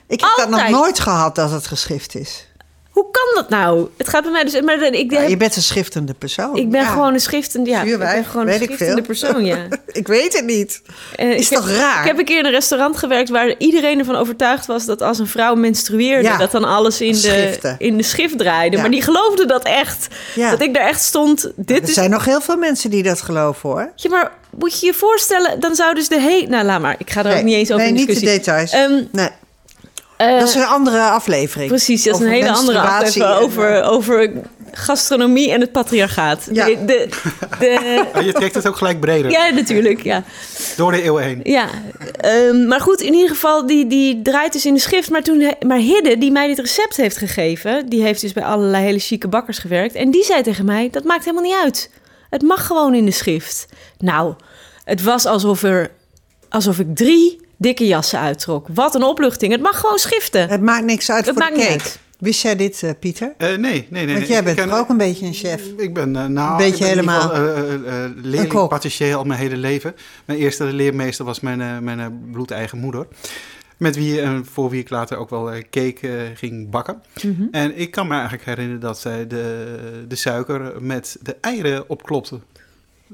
Ik heb dat nog nooit gehad dat het geschrift is. Hoe kan dat nou? Het gaat bij mij dus... Maar ik, Ja, je bent een schriftende persoon. ik ben Ja. gewoon een schriftende... Ja, ik ben gewoon een weet ik schriftende veel. persoon, ja. [laughs] Ik weet het niet. Eh, Is toch heb, raar? Ik heb een keer in een restaurant gewerkt waar iedereen ervan overtuigd was dat als een vrouw menstrueerde, Ja. dat dan alles in de, in de schrift draaide. Maar die geloofden dat echt. Ja. Dat ik daar echt stond. Dit Er is. zijn nog heel veel mensen die dat geloven hoor. Ja, maar moet je je voorstellen, dan zou dus de hele. Nou, laat maar. Ik ga er ook niet eens over nee, in niet de discussie. details. Ehm, nee, eh, dat is een andere aflevering. Precies, dat is een hele andere aflevering en, over, eh, over gastronomie en het patriarchaat. Ja. De, de, de- Ah, [laughs] je trekt het ook gelijk breder. ja, natuurlijk. Ja. Door de eeuwen heen. Ja, ehm, maar goed, in ieder geval, die, die draait dus in de schrift. Maar, toen, maar Hidde, die mij dit recept heeft gegeven... die heeft dus bij allerlei hele chique bakkers gewerkt... en die zei tegen mij, dat maakt helemaal niet uit. Het mag gewoon in de schrift. Nou, het was alsof, er, alsof ik drie dikke jassen uittrok. Wat een opluchting. Het mag gewoon schriften. Het maakt niks uit Het voor maakt de niet cake. uit. Wist jij dit, eh, Pieter? Eh, nee, nee, nee. Want nee. jij bent ken- toch ook een beetje een chef? Ik ben eh, nou, Een beetje ik ben in ieder helemaal. geval, eh, eh, eh, leerling patissier al mijn hele leven. Mijn eerste leermeester was mijn, eh, mijn eh, bloedeigen moeder. Met wie en voor wie ik later ook wel eh, cake ging bakken. Mhm. En ik kan me eigenlijk herinneren dat zij de, de suiker met de eieren opklopte.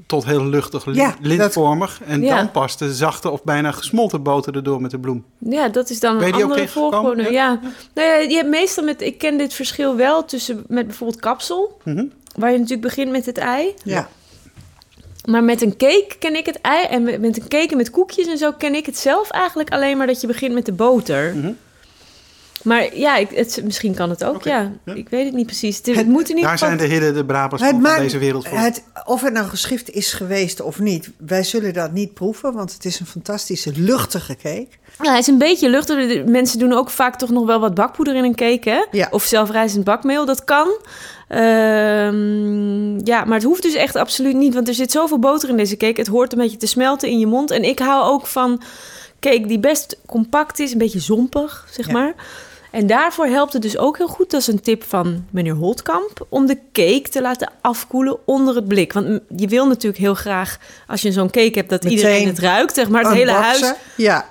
Tot heel luchtig, li- Ja, dat- lintvormig. En Ja. dan pas de zachte of bijna gesmolten boter erdoor met de bloem. Ja, dat is dan Ben je een andere. Ja. Nou ja, je hebt meestal met, ik ken dit verschil wel tussen met bijvoorbeeld kapsel, Mhm. waar je natuurlijk begint met het ei. Ja. Maar met een cake ken ik het ei. En met een cake en met koekjes en zo ken ik het zelf eigenlijk alleen maar dat je begint met de boter. Mhm. Maar ja, ik, het, misschien kan het ook, ja. ja. Ik weet het niet precies. Het, moet in ieder Daar zijn de hidden, de Het van maakt- deze wereld voor. Het, of het nou geschift is geweest of niet, wij zullen dat niet proeven, want het is een fantastische luchtige cake. Ja, hij is een beetje luchtig. Mensen doen ook vaak toch nog wel wat bakpoeder in een cake, hè? Ja. Of zelfrijzend bakmeel, dat kan. Ehm, ja, maar het hoeft dus echt absoluut niet, want er zit zoveel boter in deze cake. Het hoort een beetje te smelten in je mond. En ik hou ook van cake die best compact is, een beetje zompig, zeg Ja. maar. En daarvoor helpt het dus ook heel goed, dat is een tip van meneer Holtkamp, om de cake te laten afkoelen onder het blik. Want je wil natuurlijk heel graag, als je zo'n cake hebt, dat Meteen iedereen het ruikt, zeg maar. Het hele huis Ja,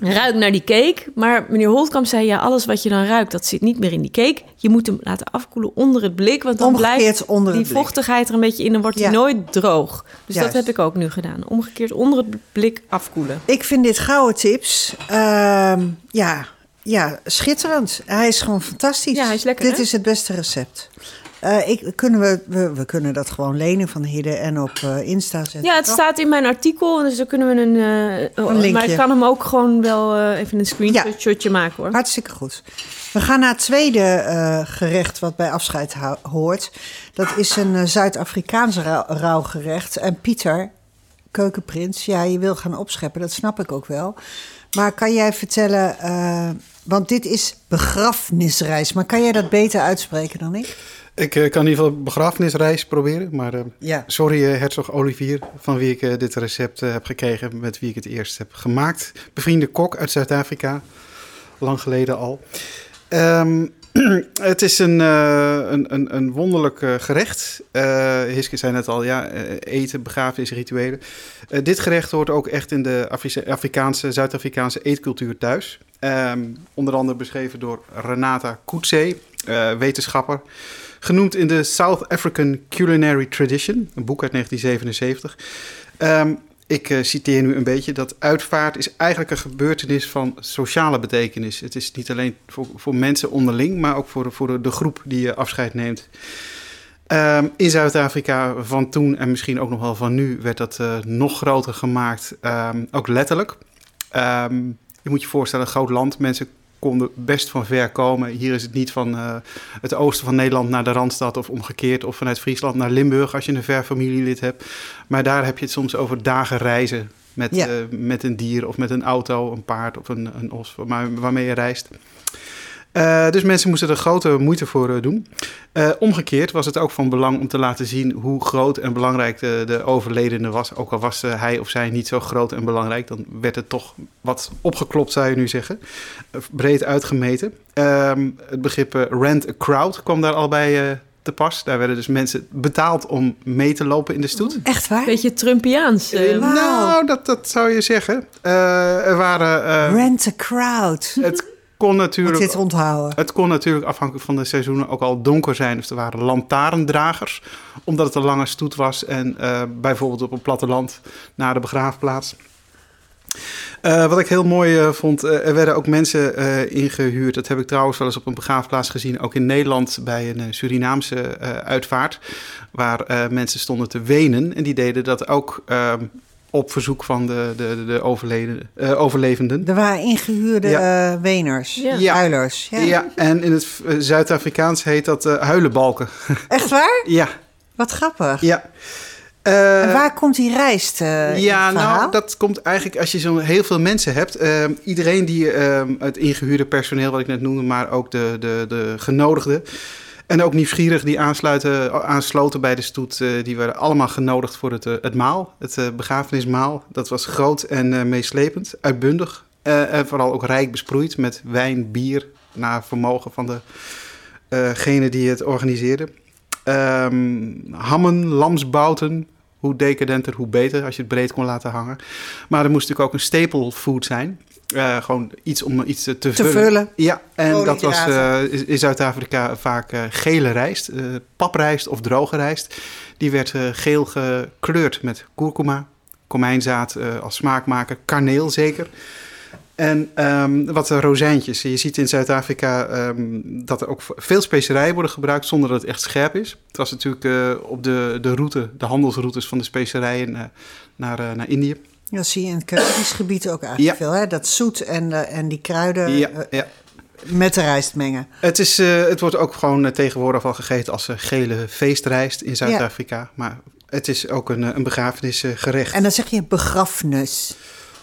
ruikt naar die cake. Maar meneer Holtkamp zei, ja, alles wat je dan ruikt, dat zit niet meer in die cake. Je moet hem laten afkoelen onder het blik, want dan omgekeerd blijft onder die vochtigheid er een beetje in en wordt Ja. hij nooit droog. Dus Juist. dat heb ik ook nu gedaan. Omgekeerd onder het blik afkoelen. Ik vind dit gouden tips. ehm, ja, ja, schitterend. Hij is gewoon fantastisch. Ja, hij is lekker, Dit hè? is het beste recept. Eh, ik, kunnen we, we, we kunnen dat gewoon lenen van Hidde en op eh, Insta zetten. Ja, het toch? staat in mijn artikel, dus dan kunnen we een... oh, Een linkje. maar ik kan hem ook gewoon wel even een screenshotje maken, hoor. Hartstikke goed. We gaan naar het tweede gerecht wat bij afscheid hoort. Dat is een Zuid-Afrikaans rauw- rauwgerecht. En Pieter, keukenprins, ja, je wil gaan opscheppen, dat snap ik ook wel. Maar kan jij vertellen, eh, want dit is begrafenisreis, maar kan jij dat beter uitspreken dan ik? Ik eh, kan in ieder geval begrafenisreis proberen, maar eh, Ja. sorry Herzog Olivier, van wie ik dit recept heb gekregen, met wie ik het eerst heb gemaakt. Bevriende kok uit Zuid-Afrika, lang geleden al. Ehm, [clears throat] het is een, eh, een, een, een wonderlijk eh, gerecht. Eh Hiske zei net al, ja, eten, begrafenisrituelen. Eh, dit gerecht hoort ook echt in de Afri- Afrikaanse, Zuid-Afrikaanse eetcultuur thuis. Ehm, onder andere beschreven door Renata eh, wetenschapper. Genoemd in de South African Culinary Tradition, een boek uit 1977. Ehm, ik eh, citeer nu een beetje dat uitvaart is eigenlijk een gebeurtenis van sociale betekenis. Het is niet alleen voor, voor mensen onderling, maar ook voor, voor de groep die je afscheid neemt. Ehm, in Zuid-Afrika van toen en misschien ook nog wel van nu werd dat eh, nog groter gemaakt, ehm, ook letterlijk. Ehm, je moet je voorstellen, een groot land, mensen konden best van ver komen. Hier is het niet van eh, het oosten van Nederland naar de Randstad of omgekeerd, of vanuit Friesland naar Limburg als je een ver familielid hebt. Maar daar heb je het soms over dagen reizen met, Ja. eh, met een dier of met een auto, een paard of een, een os waar- waarmee je reist. Eh, dus mensen moesten er grote moeite voor eh, doen. Eh, omgekeerd was het ook van belang om te laten zien hoe groot en belangrijk de, de overledene was. Ook al was hij of zij niet zo groot en belangrijk, dan werd het toch wat opgeklopt, zou je nu zeggen. Breed uitgemeten. Ehm, het begrip rent a crowd kwam daar al bij te pas. Daar werden dus mensen betaald om mee te lopen in de stoet. Echt waar? Beetje Trumpiaans. Nou, dat, dat zou je zeggen. Eh, er waren. eh, Rent a crowd. het kon natuurlijk. dit onthouden. Het kon natuurlijk afhankelijk van de seizoenen ook al donker zijn. Dus er waren lantaarndragers, omdat het een lange stoet was. En eh, bijvoorbeeld op een platteland naar de begraafplaats. Eh, wat ik heel mooi eh, vond, er werden ook mensen eh, ingehuurd. Dat heb ik trouwens wel eens op een begraafplaats gezien. Ook in Nederland bij een Surinaamse uitvaart. Waar mensen stonden te wenen. En die deden dat ook eh, op verzoek van de, de, de, de overleden, eh, overlevenden. Er waren ingehuurde Ja. eh, weners, Ja. Huilers. Ja. Ja. en in het eh, Zuid-Afrikaans heet dat eh, huilenbalken. [laughs] Echt waar? ja, Wat grappig. ja. Eh, en waar komt die rijst eh, in ja, nou, dat komt eigenlijk als je zo heel veel mensen hebt. iedereen die eh, het ingehuurde personeel, wat ik net noemde, maar ook de, de, de genodigden. En ook nieuwsgierigen die aansluiten, aansloten bij de stoet, eh, die werden allemaal genodigd voor het, eh, het maal. Het eh, begrafenismaal. Dat was groot en meeslepend, uitbundig. en vooral ook rijk besproeid met wijn, bier, naar vermogen van de degene die het organiseerde. Ehm, hammen, lamsbouten. Hoe decadenter, hoe beter, als je het breed kon laten hangen. Maar er moest natuurlijk ook een staple food zijn. Eh, gewoon iets om iets te, Te vullen. vullen. Ja, en dat was eh, in Zuid-Afrika vaak eh, gele rijst, eh, paprijst of droge rijst. Die werd eh, geel gekleurd met kurkuma, komijnzaad eh, als smaakmaker, kaneel zeker. En ehm, wat eh, rozijntjes. Je ziet in Zuid-Afrika ehm, dat er ook veel specerijen worden gebruikt zonder dat het echt scherp is. Het was natuurlijk eh, op de, de route, de handelsroutes van de specerijen eh, naar, eh, naar Indië. Dat zie je in het Caribisch gebied ook eigenlijk Ja. veel. Hè? Dat zoet en, eh, en die kruiden Ja, eh, ja. met de rijst mengen. Het, is, eh, het wordt ook gewoon tegenwoordig al gegeten als gele feestrijst in Zuid-Afrika. Maar het is ook een, een begrafenisgerecht. En dan zeg je begrafenis.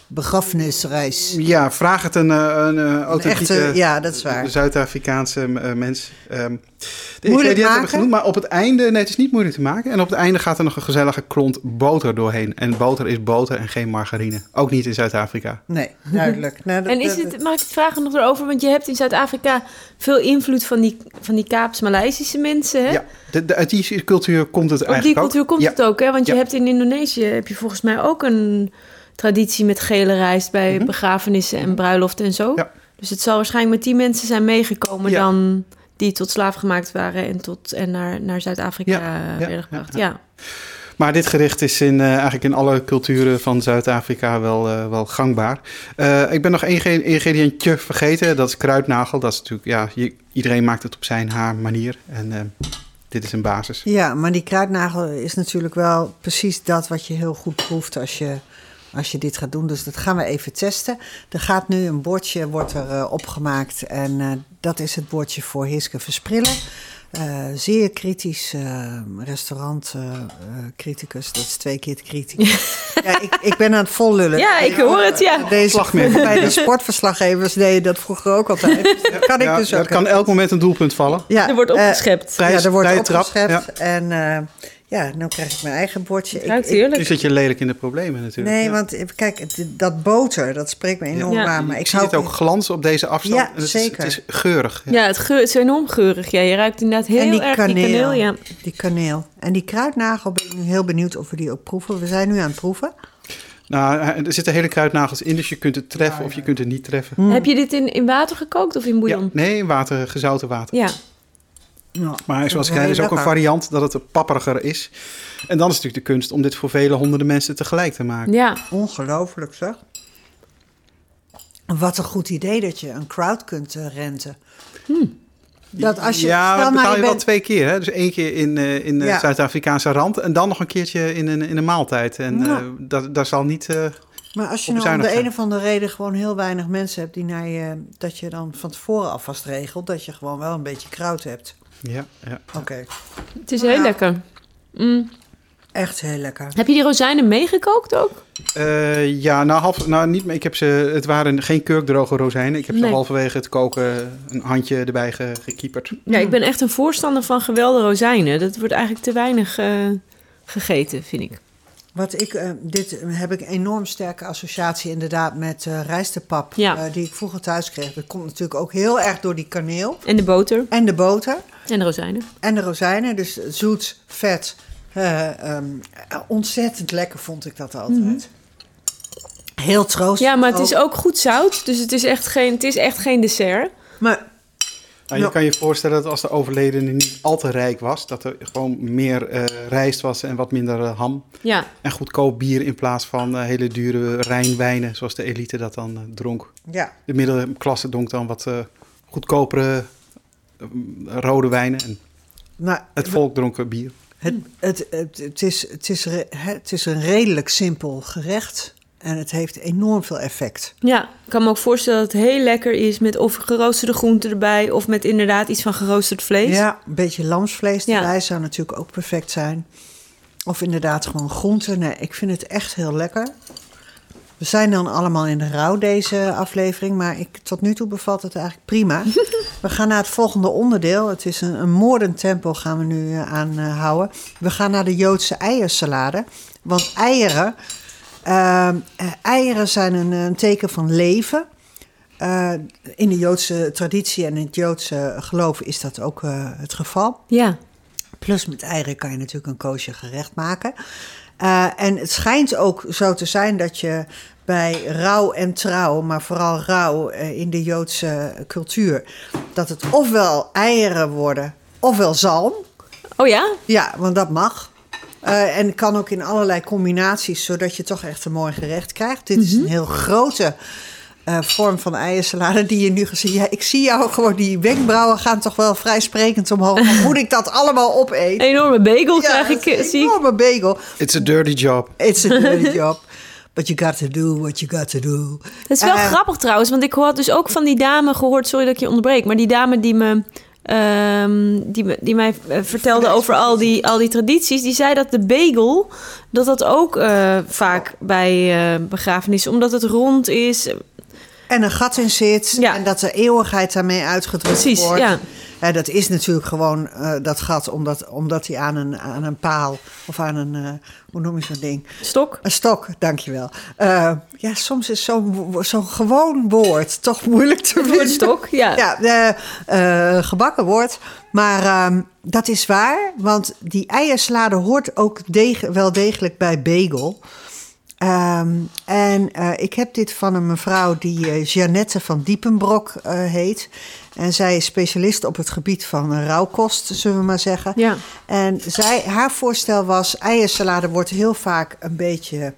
Begrafenisreis. Ja, vraag het een, eh, een, eh, Een authentieke echte, ja, dat is waar. Zuid-Afrikaanse eh, mens. Ehm, de Moeilijk ingrediënten hebben genoemd, maar op het einde, nee, het is niet moeilijk te maken. En op het einde gaat er nog een gezellige klont boter doorheen. En boter is boter en geen margarine. Ook niet in Zuid-Afrika. Nee, duidelijk. [laughs] Nou, dat- En is het, mag ik het vragen nog erover? Want je hebt in Zuid-Afrika veel invloed van die, van die Kaaps-Maleisische mensen. Hè? Ja, de, de- uit die cultuur komt het Op die eigenlijk cultuur ook. komt ja. het ook, hè? Want je hebt in Indonesië heb je volgens mij ook een traditie met gele rijst bij Mhm. begrafenissen en bruiloften en zo. Ja. Dus het zal waarschijnlijk met die mensen zijn meegekomen Ja. dan die tot slaaf gemaakt waren en, tot, en naar, naar Zuid-Afrika Ja, eh, ja, werden gebracht. ja, Ja, Maar dit gericht is in, eh, eigenlijk in alle culturen van Zuid-Afrika wel, eh, wel gangbaar. Eh, ik ben nog één ingrediëntje vergeten. Dat is kruidnagel. Dat is natuurlijk, ja, je- iedereen maakt het op zijn haar manier. En eh, dit is een basis. Ja, maar die kruidnagel is natuurlijk wel precies dat wat je heel goed proeft als je, als je dit gaat doen. Dus dat gaan we even testen. Er gaat nu een bordje wordt er, eh, opgemaakt en eh, dat is het bordje voor Hiske Versprillen. Eh, zeer kritisch eh, restaurant-criticus. dat is twee keer te kritisch. [laughs] ja, ik, ik ben aan het vollullen. ja ik hoor het, ja. Deze bij de sportverslaggevers deden dat vroeger ook altijd. [laughs] Dus dat kan ik Ja, dus er ook. kan elk moment een doelpunt vallen. Ja, Er wordt opgeschept. Ja, er wordt opgeschept. En eh, ja, nu krijg ik mijn eigen bordje. Het Ik-. Nu zit je lelijk in de problemen natuurlijk. nee, Ja. want even, kijk, dat boter, dat spreekt me enorm Ja. aan. Maar ik zie het ook glans op deze afstand. Ja, En het is- zeker. Het is geurig. Ja. Ja, het, geur, het is enorm geurig. Ja, je ruikt inderdaad heel en die erg kaneel, die kaneel. Ja. die kaneel. En die kruidnagel ben ik nu heel benieuwd of we die ook proeven. We zijn nu aan het proeven. Nou, er zitten hele kruidnagels in, dus je kunt het treffen of je kunt het niet treffen. Heb je dit in, in water gekookt of in Ja, bouillon? nee, in water, gezouten water. Ja. Ja, Maar zoals ik zei, is ook een variant dat het papperiger is. En dan is het natuurlijk de kunst om dit voor vele honderden mensen tegelijk te maken. ja. Ongelooflijk zeg. Wat een goed idee dat je een crowd kunt eh, renten. Dat als je, ja, stel dat betaal je je wel twee keer. Hè? Dus één keer in, eh, in de Ja. Zuid-Afrikaanse rand en dan nog een keertje in een, in een maaltijd. En Ja. eh, dat, dat zal niet... eh, Maar als je nou om de een of andere reden gewoon heel weinig mensen hebt die naar je, dat je dan van tevoren alvast regelt, dat je gewoon wel een beetje kruid hebt. Ja, ja. Oké, Het is heel Ja. lekker. Mm. echt heel lekker. Heb je die rozijnen meegekookt ook? Eh, ja, nou, half, nou niet, meer. ik heb ze, het waren geen kurkdroge rozijnen. Ik heb ze halverwege het koken een handje erbij ge, gekieperd. Ja, ik ben echt een voorstander van gewelde rozijnen. Dat wordt eigenlijk te weinig eh, gegeten, vind ik. Wat ik, eh, dit eh, heb ik enorm sterke associatie inderdaad met eh rijstepap Ja. die ik vroeger thuis kreeg. Dat komt natuurlijk ook heel erg door die kaneel En de boter en de boter en de rozijnen. en de rozijnen. Dus zoet, vet, eh, ehm, ontzettend lekker vond ik dat altijd. Heel troost. Ja, maar het is ook goed zout. Dus het is echt geen, het is echt geen dessert. Maar Nou, je Ja. kan je voorstellen dat als de overledene niet al te rijk was, dat er gewoon meer eh, rijst was en wat minder eh, ham. Ja, En goedkoop bier in plaats van eh, hele dure Rijnwijnen, zoals de elite dat dan dronk. ja, De middenklasse dronk dan wat goedkopere rode wijnen. En nou, het volk dronk bier. Het, het, het, het, is, het, is, het is een redelijk simpel gerecht. En het heeft enorm veel effect. ja. Ik kan me ook voorstellen dat het heel lekker is met of geroosterde groenten erbij... of met inderdaad iets van geroosterd vlees. Ja, een beetje lamsvlees Ja. erbij zou natuurlijk ook perfect zijn. Of inderdaad gewoon groenten. Nee, ik vind het echt heel lekker. We zijn dan allemaal in de rouw deze aflevering. Maar ik, tot nu toe bevalt het eigenlijk prima. [laughs] We gaan naar het volgende onderdeel. Het is een, een moordend tempo gaan we nu eh, aanhouden. We gaan naar de Joodse eiersalade. Want eieren, ehm, eh, eieren zijn een, een teken van leven. Eh, in de Joodse traditie en in het Joodse geloof is dat ook eh, het geval. Ja. Plus met eieren kan je natuurlijk een koosje gerecht maken. En het schijnt ook zo te zijn dat je bij rouw en trouw, maar vooral rouw in de Joodse cultuur, dat het ofwel eieren worden ofwel zalm. Oh ja? Ja, want dat mag. Eh, en kan ook in allerlei combinaties, zodat je toch echt een mooi gerecht krijgt. Dit is een heel grote eh, vorm van eiersalade die je nu gezien. Ja, ik zie jou gewoon, die wenkbrauwen gaan toch wel vrij sprekend omhoog. [laughs] Moet ik dat allemaal opeten? Een enorme bagel Ja, krijg dat ik, zie enorme bagel. It's a dirty job. It's a dirty [laughs] job. But you got to do what you got to do. Het is wel Eh, grappig trouwens, want ik had dus ook van die dame gehoord... Sorry dat ik je onderbreek, maar die dame die me... ehm, die, die mij eh, vertelde over al die, al die tradities, die zei dat de bagel, dat dat ook eh, vaak bij eh begrafenissen, omdat het rond is. En een gat in zit. Ja. En dat de eeuwigheid daarmee uitgedrukt Precies, wordt. ja. Ja, dat is natuurlijk gewoon eh, dat gat, omdat, omdat hij aan een, aan een paal of aan een, eh, hoe noem je zo'n ding? Stok. Een stok, dankjewel. Eh ja, soms is zo'n zo'n gewoon woord toch moeilijk te vinden. Woordstok, ja. [laughs] Ja, eh, eh, gebakken woord. Maar ehm, dat is waar, want die eiersalade hoort ook deg- wel degelijk bij bagel. Ehm, en eh, ik heb dit van een mevrouw die eh, Jeannette van Diepenbrok eh, heet. En zij is specialist op het gebied van rauwkost, zullen we maar zeggen. Ja. En zij, haar voorstel was: eiersalade wordt heel vaak een beetje.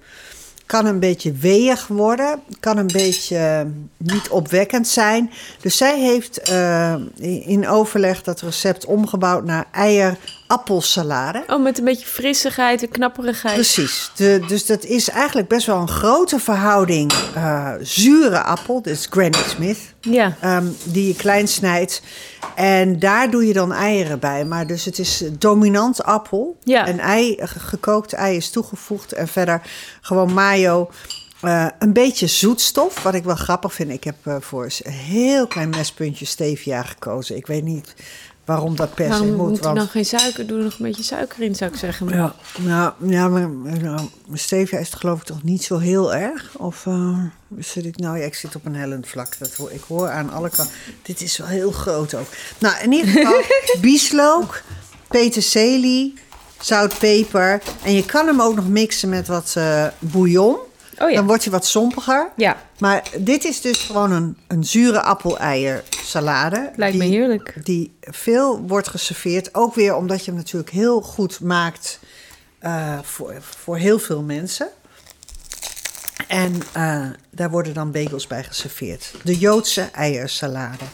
Kan een beetje weeg worden, kan een beetje niet opwekkend zijn. Dus zij heeft in overleg dat recept omgebouwd naar eier-appelsalade. Oh, met een beetje frissigheid en knapperigheid. Precies. De, dus dat is eigenlijk best wel een grote verhouding eh, zure appel, dit is Granny Smith, Ja. ehm, die je klein snijdt. En daar doe je dan eieren bij. Maar dus het is dominant appel. Ja. Een ei, ge- gekookt ei is toegevoegd. En verder gewoon mayo. Eh, een beetje zoetstof, wat ik wel grappig vind. Ik heb eh, voor een heel klein mespuntje stevia gekozen. Ik weet niet waarom dat per se Waarom moet. moet want- dan geen suiker? Doe er nog een beetje suiker in, zou ik zeggen. Maar- ja, nou, ja maar nou, stevia is het geloof ik toch niet zo heel erg? Of eh, zit ik nou? Ja, ik zit op een hellend vlak. Dat hoor, ik hoor aan alle kanten. Dit is wel heel groot ook. Nou, in ieder geval [laughs] bieslook, peterselie, zout, peper. En je kan hem ook nog mixen met wat eh, bouillon. Oh ja. Dan wordt hij wat sompiger. Ja, Maar dit is dus gewoon een, een zure appel-eier salade. lijkt me die- heerlijk. die veel wordt geserveerd. Ook weer omdat je hem natuurlijk heel goed maakt eh, voor, voor heel veel mensen. En eh, daar worden dan bagels bij geserveerd. De Joodse eiersalade.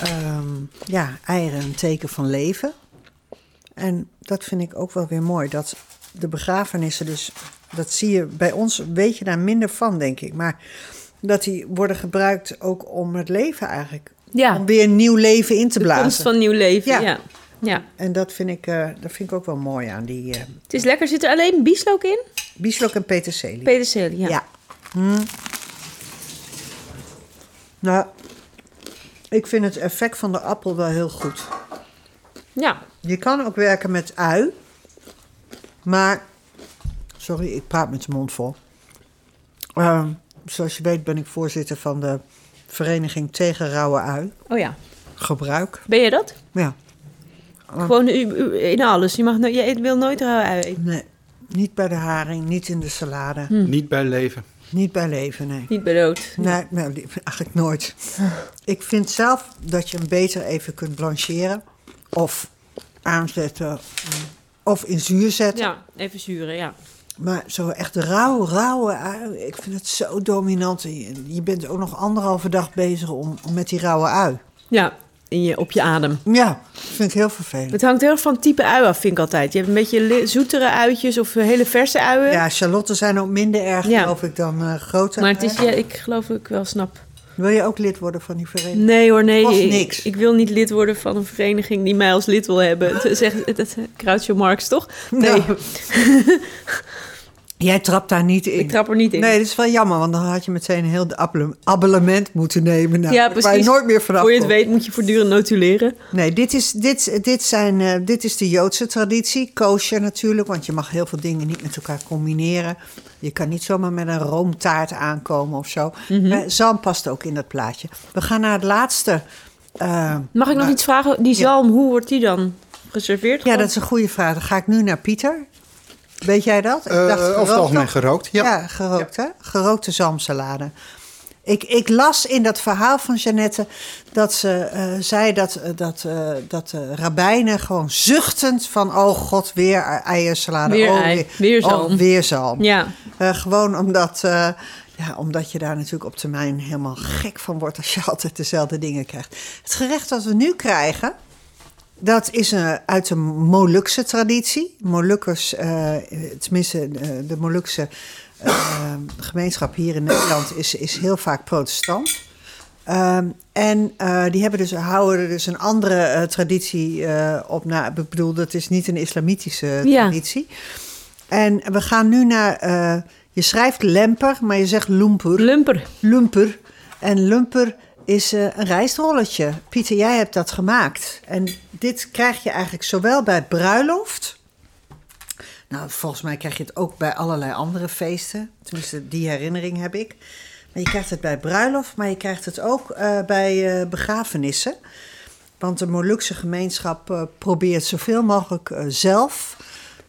Ehm, ja, eieren een teken van leven. En dat vind ik ook wel weer mooi. Dat de begrafenissen dus... Dat zie je bij ons, weet je daar minder van, denk ik. Maar dat die worden gebruikt ook om het leven eigenlijk Ja, om weer een nieuw leven in te de blazen. komst van nieuw leven. Ja. Ja. ja. En dat vind, ik, eh, dat vind ik ook wel mooi aan die eh Het is lekker. Zit er alleen bieslook in? bieslook en peterselie. Peterselie, ja. ja. Hm. Nou, ik vind het effect van de appel wel heel goed. Ja. Je kan ook werken met ui. Maar, sorry, ik praat met de mond vol. Ehm, zoals je weet ben ik voorzitter van de Vereniging tegen Rauwe Ui. Oh ja. Gebruik. Ben je dat? Ja. Gewoon u, u- in alles. Je, mag no je wil nooit rauwe ui eten. Nee, niet bij de haring, niet in de salade. Niet bij leven. Niet bij leven, nee. Niet bij dood. Nee, nee, die- [laughs] eigenlijk nooit. Ik vind zelf dat je hem beter even kunt blancheren. Of aanzetten. Of in zuur zetten. Ja, even zuren, ja. Maar zo echt rauw, rauwe ui. Ik vind het zo dominant. Je, bent ook nog anderhalve dag bezig om, om met die rauwe ui. Ja, in je, op je adem. Ja, vind ik heel vervelend. Het hangt heel erg van type ui af, vind ik altijd. Je hebt een beetje zoetere uitjes of hele verse uien. Ja, Charlotte zijn ook minder erg, Ja. geloof ik, dan eh, grote Maar het is, ja, ik geloof ik wel snap. Wil je ook lid worden van die vereniging? Nee hoor, nee. Kost niks. ik wil niet lid worden van een vereniging die mij als lid wil hebben. [laughs] Het zegt Groucho Marx, toch? Nee. Ja. [laughs] Jij trapt daar niet in. Ik trap er niet in. Nee, dat is wel jammer, want dan had je meteen een heel abonne- abonnement moeten nemen. Nou, ja, Waar je precies. nooit meer vanaf Voor je het komt. weet moet je voortdurend notuleren. Nee, dit is, dit, dit, zijn, eh, dit is de Joodse traditie. Kosher natuurlijk, want je mag heel veel dingen niet met elkaar combineren. Je kan niet zomaar met een roomtaart aankomen of zo. Eh, zalm past ook in dat plaatje. We gaan naar het laatste. eh, Mag ik nog iets vragen? Die zalm, hoe wordt die dan geserveerd? Ja, Gewoon? dat is een goede vraag. Dan ga ik nu naar Pieter. Weet jij dat? Ik Eh, over het gerookt algemeen nog. gerookt. Ja. Ja, gerookt hè? Gerookte zalmsalade. Ik, ik las in dat verhaal van Jeannette dat ze eh, zei dat, eh, dat, eh, dat de rabbijnen gewoon zuchtend van... oh god, weer eiersalade. Weer oh, ei, weer zalm. Oh, weer zalm. Ja, Eh, gewoon omdat, eh, ja, omdat je daar natuurlijk op termijn helemaal gek van wordt... als je [laughs] altijd dezelfde dingen krijgt. Het gerecht dat we nu krijgen... Dat is een, uit de Molukse traditie. Molukkers, eh, tenminste eh, de Molukse eh, gemeenschap hier in Nederland is, is heel vaak protestant. Ehm, en die hebben dus, houden er dus een andere traditie op na. Ik bedoel, dat is niet een islamitische Ja. traditie. En we gaan nu naar. je schrijft lemper, maar je zegt lumper. lumper. Lumper. En lumper is eh, een rijstrolletje. Pieter, jij hebt dat gemaakt. En dit krijg je eigenlijk zowel bij bruiloft. Nou, volgens mij krijg je het ook bij allerlei andere feesten. Tenminste, die herinnering heb ik. Maar je krijgt het bij bruiloft, maar je krijgt het ook eh, bij eh, begrafenissen. Want de Molukse gemeenschap probeert zoveel mogelijk zelf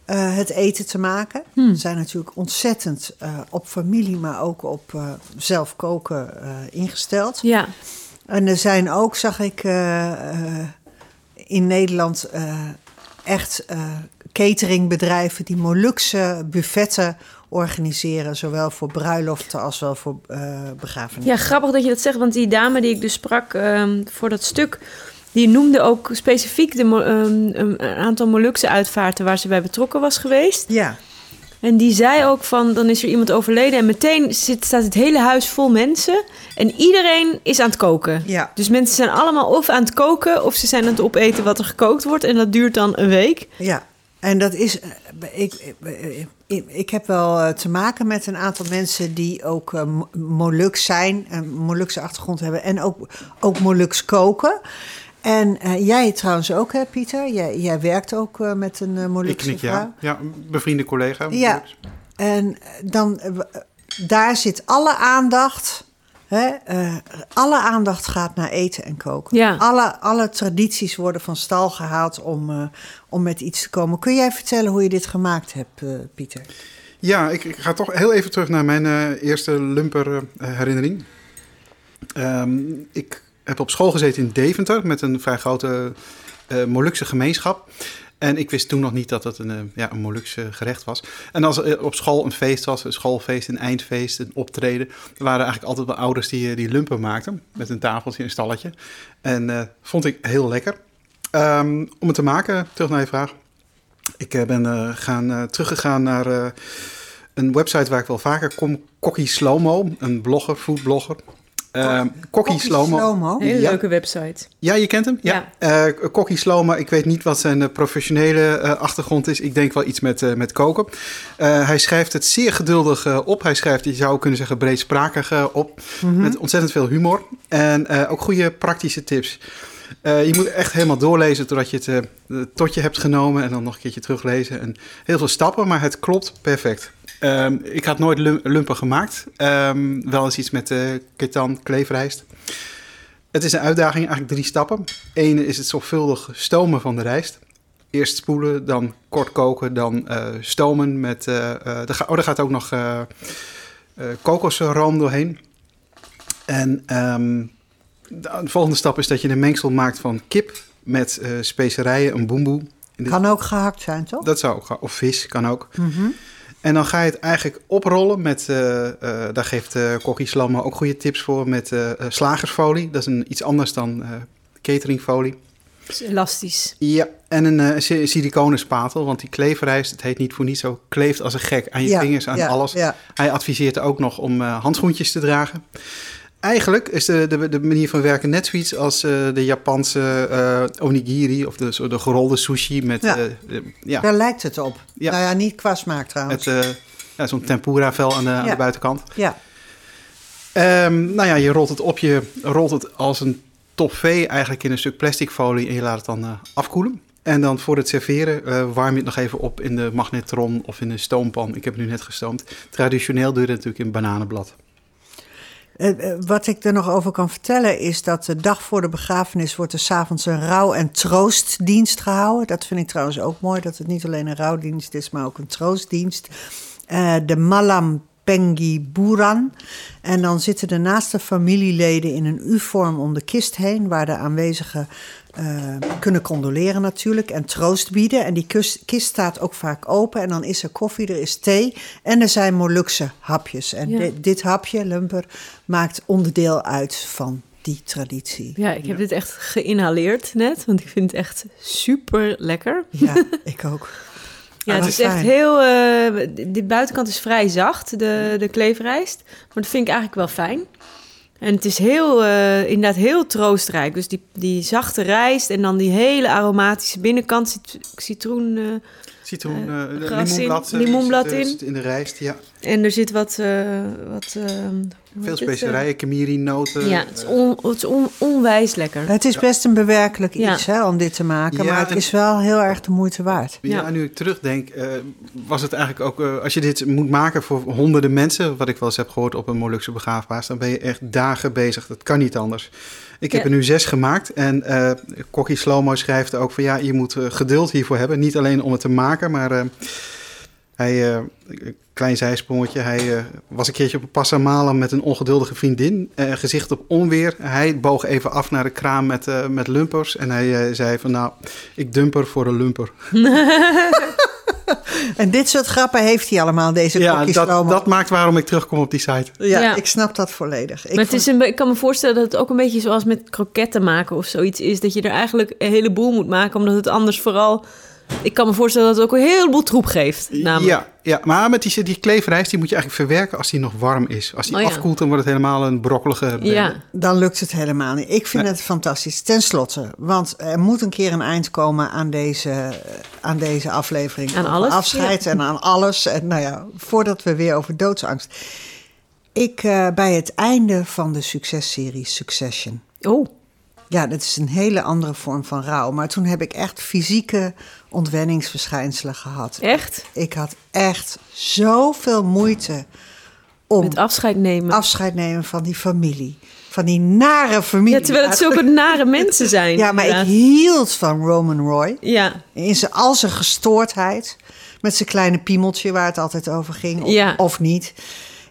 eh, het eten te maken. Ze zijn natuurlijk ontzettend eh, op familie, maar ook op eh, zelf koken ingesteld. Ja, En er zijn ook, zag ik in Nederland, echt cateringbedrijven die Molukse buffetten organiseren. Zowel voor bruiloften als wel voor begrafenissen. ja, grappig dat je dat zegt, want die dame die ik dus sprak ehm, voor dat stuk, die noemde ook specifiek de, ehm, een aantal Molukse uitvaarten waar ze bij betrokken was geweest. Ja, En die zei ook van, dan is er iemand overleden en meteen zit, staat het hele huis vol mensen en iedereen is aan het koken. ja. Dus mensen zijn allemaal of aan het koken of ze zijn aan het opeten wat er gekookt wordt en dat duurt dan een week. Ja, en dat is. eh, Ik, ik, ik, ik heb wel eh, te maken met een aantal mensen die ook eh, Moluks zijn, een Molukse achtergrond hebben en ook, ook Moluks koken. En eh, jij trouwens ook, hè, Pieter? Jij, jij werkt ook eh, met een eh, Ik Molukse knik vrouw. ja. Ja, een bevriende collega. Ja. En dan, daar zit alle aandacht. Hè, eh, alle aandacht gaat naar eten en koken. Ja. Alle, alle tradities worden van stal gehaald om, eh, om met iets te komen. Kun jij vertellen hoe je dit gemaakt hebt, eh, Pieter? Ja, ik, ik ga toch heel even terug naar mijn eh, eerste lumper eh, herinnering. Ehm, ik heb op school gezeten in Deventer met een vrij grote eh Molukse gemeenschap. En ik wist toen nog niet dat het een, eh, ja, een Molukse gerecht was. En als er op school een feest was, een schoolfeest, een eindfeest, een optreden... waren eigenlijk altijd wel ouders die, eh, die lumpen maakten. Met een tafeltje en een stalletje. En eh, vond ik heel lekker. Ehm, om het te maken, terug naar je vraag. Ik eh, ben eh, gaan, eh, teruggegaan naar eh, een website waar ik wel vaker kom. Kokkie Slowmo, een blogger, foodblogger. Ehm Kokkie. Slow-mo. Hele Ja. leuke website. Ja, je kent hem? Ja. Eh Kokkie Sloma, ik weet niet wat zijn eh, professionele eh, achtergrond is. Ik denk wel iets met, eh, met koken. Eh, hij schrijft het zeer geduldig op. Hij schrijft, je zou kunnen zeggen, breedsprakig op. Met ontzettend veel humor. En eh, ook goede praktische tips. Eh, je moet echt helemaal doorlezen totdat je het eh, tot je hebt genomen. En dan nog een keertje teruglezen. En heel veel stappen, maar het klopt perfect. Ehm, ik had nooit lum- lumpen gemaakt. Ehm, wel eens iets met eh ketan, kleefrijst. Het is een uitdaging, eigenlijk drie stappen. Eén is het zorgvuldig stomen van de rijst. Eerst spoelen, dan kort koken, dan stomen met... oh, er gaat ook nog kokosroom doorheen. En ehm, de, de volgende stap is dat je een mengsel maakt van kip met eh, specerijen, een boemboe. Dit- Kan ook gehakt zijn, toch? Dat zou ook. Of vis, kan ook. Mhm. En dan ga je het eigenlijk oprollen met, eh, eh, daar geeft uh, Kokkie ook goede tips voor, met eh, eh, slagersfolie. Dat is een, iets anders dan eh, cateringfolie. Is elastisch. Ja, en een eh, si- siliconen spatel, want die kleefrijst, het heet niet voor niet zo, kleeft als een gek aan je Ja, vingers, aan ja, alles. Ja. Hij adviseert ook nog om eh, handschoentjes te dragen. Eigenlijk is de, de, de manier van werken net zoiets als eh, de Japanse eh, onigiri of de, zo de gerolde sushi met... Ja. eh, ja, Daar lijkt het op. Ja. Nou ja, niet qua smaak trouwens. Het, ja, zo'n tempura-vel aan, de, aan de buitenkant. Ja. Ehm, nou ja, je rolt het op, je rolt het als een V eigenlijk in een stuk plastic folie en je laat het dan afkoelen. En dan voor het serveren warm je het nog even op in de magnetron of in een stoompan. Ik heb het nu net gestoomd. Traditioneel doe je dat natuurlijk in bananenblad. Eh, eh, wat ik er nog over kan vertellen is dat de dag voor de begrafenis wordt er s'avonds een rouw- en troostdienst gehouden. Dat vind ik trouwens ook mooi, dat het niet alleen een rouwdienst is, maar ook een troostdienst. Eh, de Malam Pengi Buran. En dan zitten de naaste familieleden in een U-vorm om de kist heen, waar de aanwezigen eh, kunnen condoleren natuurlijk en troost bieden. En die kus- kist staat ook vaak open en dan is er koffie, er is thee en er zijn Molukse hapjes. En Ja. dit, dit hapje, lumper, maakt onderdeel uit van die traditie. Ja, ik heb dit echt geïnhaleerd net, want ik vind het echt super lekker. Ja, [laughs] ik ook. Ja, Ah, het is echt heel. eh, de buitenkant is vrij zacht, de, de kleefrijst. Maar dat vind ik eigenlijk wel fijn. En het is heel, eh, inderdaad heel troostrijk. Dus die, die zachte rijst en dan die hele aromatische binnenkant. Cit citroen. eh, Citroen, in, limoenblad, limoenblad zit, in. zit in de rijst, ja. en er zit wat. eh, wat eh, hoe Veel eh? specerijen, kamiri, noten. Ja, het is, on, het is on- onwijs lekker. Het is best een bewerkelijk Ja. iets hè, om dit te maken, Ja, maar het is wel heel erg de moeite waard. Ja, Ja. nu ik terugdenk, eh, was het eigenlijk ook... eh, als je dit moet maken voor honderden mensen... wat ik wel eens heb gehoord op een Molukse begraafplaats... dan ben je echt dagen bezig. Dat kan niet anders. Ik heb Ja. er nu zes gemaakt. En eh Kokkie Slomo schrijft ook van... ja, je moet geduld hiervoor hebben. Niet alleen om het te maken, maar... hij, eh, een klein zijsprongetje, hij eh, was een keertje op een passamala met een ongeduldige vriendin. eh, gezicht op onweer. Hij boog even af naar de kraam met, eh, met lumpers. En hij zei van nou, ik dumper voor een lumper. [laughs] En dit soort grappen heeft hij allemaal, deze Ja, kokkie dat, dat maakt waarom ik terugkom op die site. Ja, Ja. ik snap dat volledig. Ik maar het vond- is een, ik kan me voorstellen dat het ook een beetje zoals met kroketten maken of zoiets is. Dat je er eigenlijk een heleboel moet maken, omdat het anders vooral... Ik kan me voorstellen dat het ook een heleboel troep geeft. Namelijk. Ja, ja, maar met die, die kleefrijst die moet je eigenlijk verwerken als die nog warm is. Als die Oh ja. afkoelt, dan wordt het helemaal een brokkelige bende. Ja, Dan lukt het helemaal niet. Ik vind Nee. het fantastisch. Ten slotte, want er moet een keer een eind komen aan deze, aan deze aflevering. Aan alles, Afscheid en aan alles. En nou ja, voordat we weer over doodsangst. Ik, eh, bij het einde van de successerie Succession. oh, Ja, dat is een hele andere vorm van rouw. Maar toen heb ik echt fysieke ontwenningsverschijnselen gehad. echt? Ik had echt zoveel moeite om Met afscheid nemen. afscheid nemen van die familie. Van die nare familie. ja, terwijl het zulke nare [laughs] mensen zijn. Ja, maar ik hield van Roman Roy. Ja, In zijn, al zijn gestoordheid. Met zijn kleine piemeltje waar het altijd over ging. Of, Ja. of niet.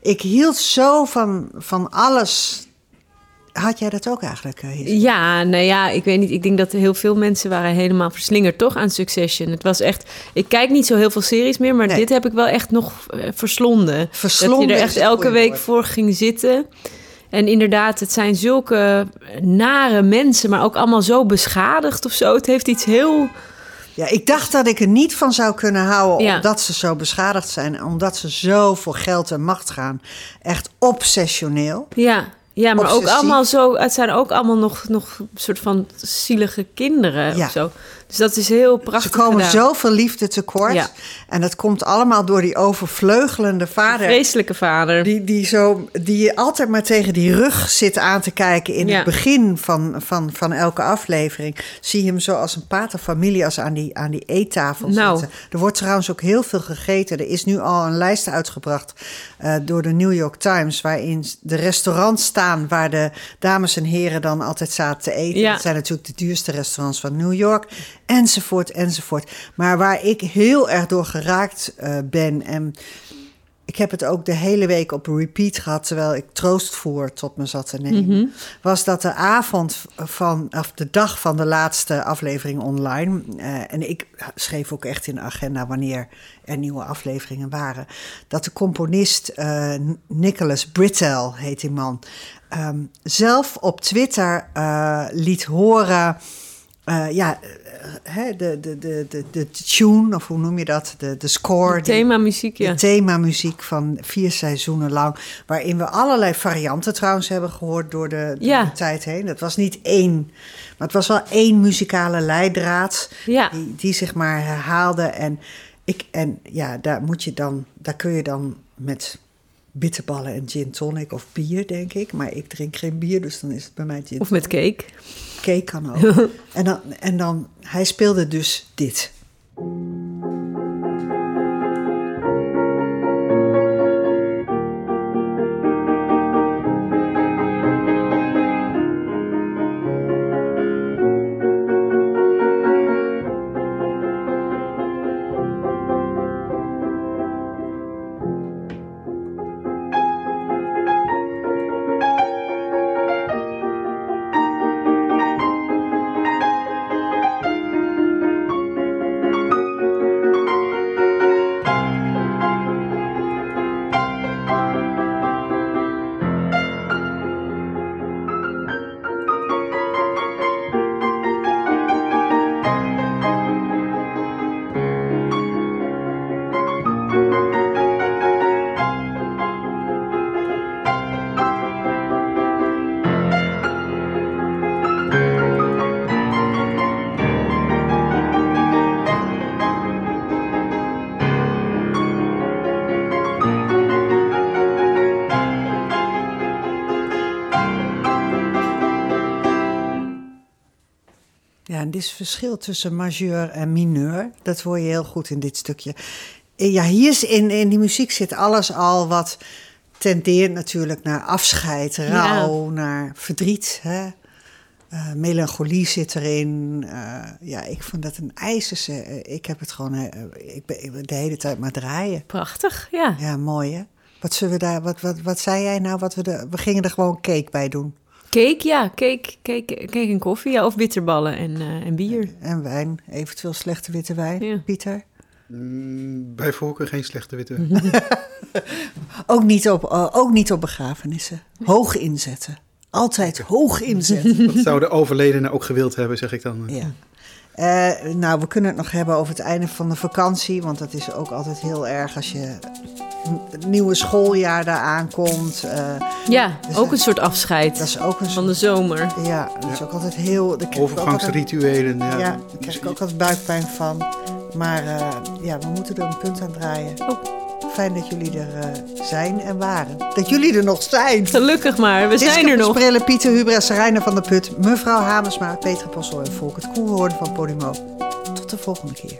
Ik hield zo van, van alles. Had jij dat ook eigenlijk? eh? Ja, nou ja, ik weet niet. Ik denk dat heel veel mensen waren helemaal verslingerd toch aan Succession. Het was echt... Ik kijk niet zo heel veel series meer, maar Nee. dit heb ik wel echt nog eh, verslonden. Verslonden Dat je er echt elke week woord. voor ging zitten. En inderdaad, het zijn zulke nare mensen, maar ook allemaal zo beschadigd of zo. Het heeft iets heel... Ja, ik dacht dat ik er niet van zou kunnen houden. Ja. Omdat ze zo beschadigd zijn. Omdat ze zo voor geld en macht gaan. Echt obsessioneel. Ja, ja maar ook allemaal zo... Het zijn ook allemaal nog, nog soort van zielige kinderen Ja. of zo. Dus dat is heel prachtig Ze komen gedaan. zoveel liefde tekort. Ja. En dat komt allemaal door die overvleugelende vader. Vreselijke vader. Die, die, zo, die je altijd maar tegen die rug zit aan te kijken in Ja. het begin van, van, van elke aflevering. Zie je hem zo als een paterfamilie als aan die, aan die eettafel Nou. zitten. Er wordt trouwens ook heel veel gegeten. Er is nu al een lijst uitgebracht eh, door de New York Times... waarin de restaurants staan waar de dames en heren dan altijd zaten te eten. Ja. Dat zijn natuurlijk de duurste restaurants van New York. Enzovoort, enzovoort. Maar waar ik heel erg door geraakt eh, ben... en ik heb het ook de hele week op repeat gehad, terwijl ik troostvoer tot me zat te nemen. Was dat de avond van, of de dag van de laatste aflevering online. eh, en ik schreef ook echt in de agenda wanneer er nieuwe afleveringen waren. Dat de componist eh, Nicholas Britell, heet die man, ehm, zelf op Twitter liet horen. ja, hè, de, de, de, de, de tune, of hoe noem je dat? De, de score. Thema muziek, ja. de themamuziek van vier seizoenen lang. Waarin we allerlei varianten trouwens hebben gehoord door de, door Ja. de tijd heen. Het was niet één, maar het was wel één muzikale leidraad. Ja. Die, die zich maar herhaalde. En Ik, en ja, daar, moet je dan, daar kun je dan met bitterballen en gin tonic of bier, denk ik. Maar ik drink geen bier, dus dan is het bij mij gin Of met cake. Cake kan ook. [laughs] en, dan, en dan, hij speelde dus dit. Is verschil tussen majeur en mineur. Dat hoor je heel goed in dit stukje. Eh, Ja, hier is in, in die muziek zit alles al wat tendeert natuurlijk naar afscheid, rouw, naar verdriet. Hè? Eh, melancholie zit erin. Eh, ja, ik vond dat een ijzerse. ik heb het gewoon. ik ben ik ben de hele tijd maar draaien. Prachtig, ja. Ja, mooi hè. Wat zullen we daar? Wat, wat, wat zei jij nou? Wat we, de, we gingen er gewoon cake bij doen. Cake, ja. Cake, cake, cake en koffie, ja. Of bitterballen en, eh, en bier. En wijn, eventueel slechte witte wijn. Ja. Pieter. Mm, bij voorkeur geen slechte witte. [laughs] [laughs] Ook niet, op, eh, ook niet op begrafenissen. Hoog inzetten. Altijd hoog inzetten. Dat zou de overledene ook gewild hebben, zeg ik dan. ja. Eh, nou, we kunnen het nog hebben over het einde van de vakantie. Want dat is ook altijd heel erg als je het nieuwe schooljaar daar aankomt. Eh, Ja, Dus, ook een soort afscheid dat is ook een van de zomer. Ja, dat is ook altijd heel... Overgangsrituelen. Ja, Ja, daar krijg ik ook altijd buikpijn van. Maar eh, ja, we moeten er een punt aan draaien. Oh. Fijn dat jullie er eh, zijn en waren. Dat jullie er nog zijn. Gelukkig maar, we zijn er nog. Sprille, Pieter Huber en Sarayna van der Put. Mevrouw Hamersma, Peter Possel en Volkert Koelhoorn van Podimo. Tot de volgende keer.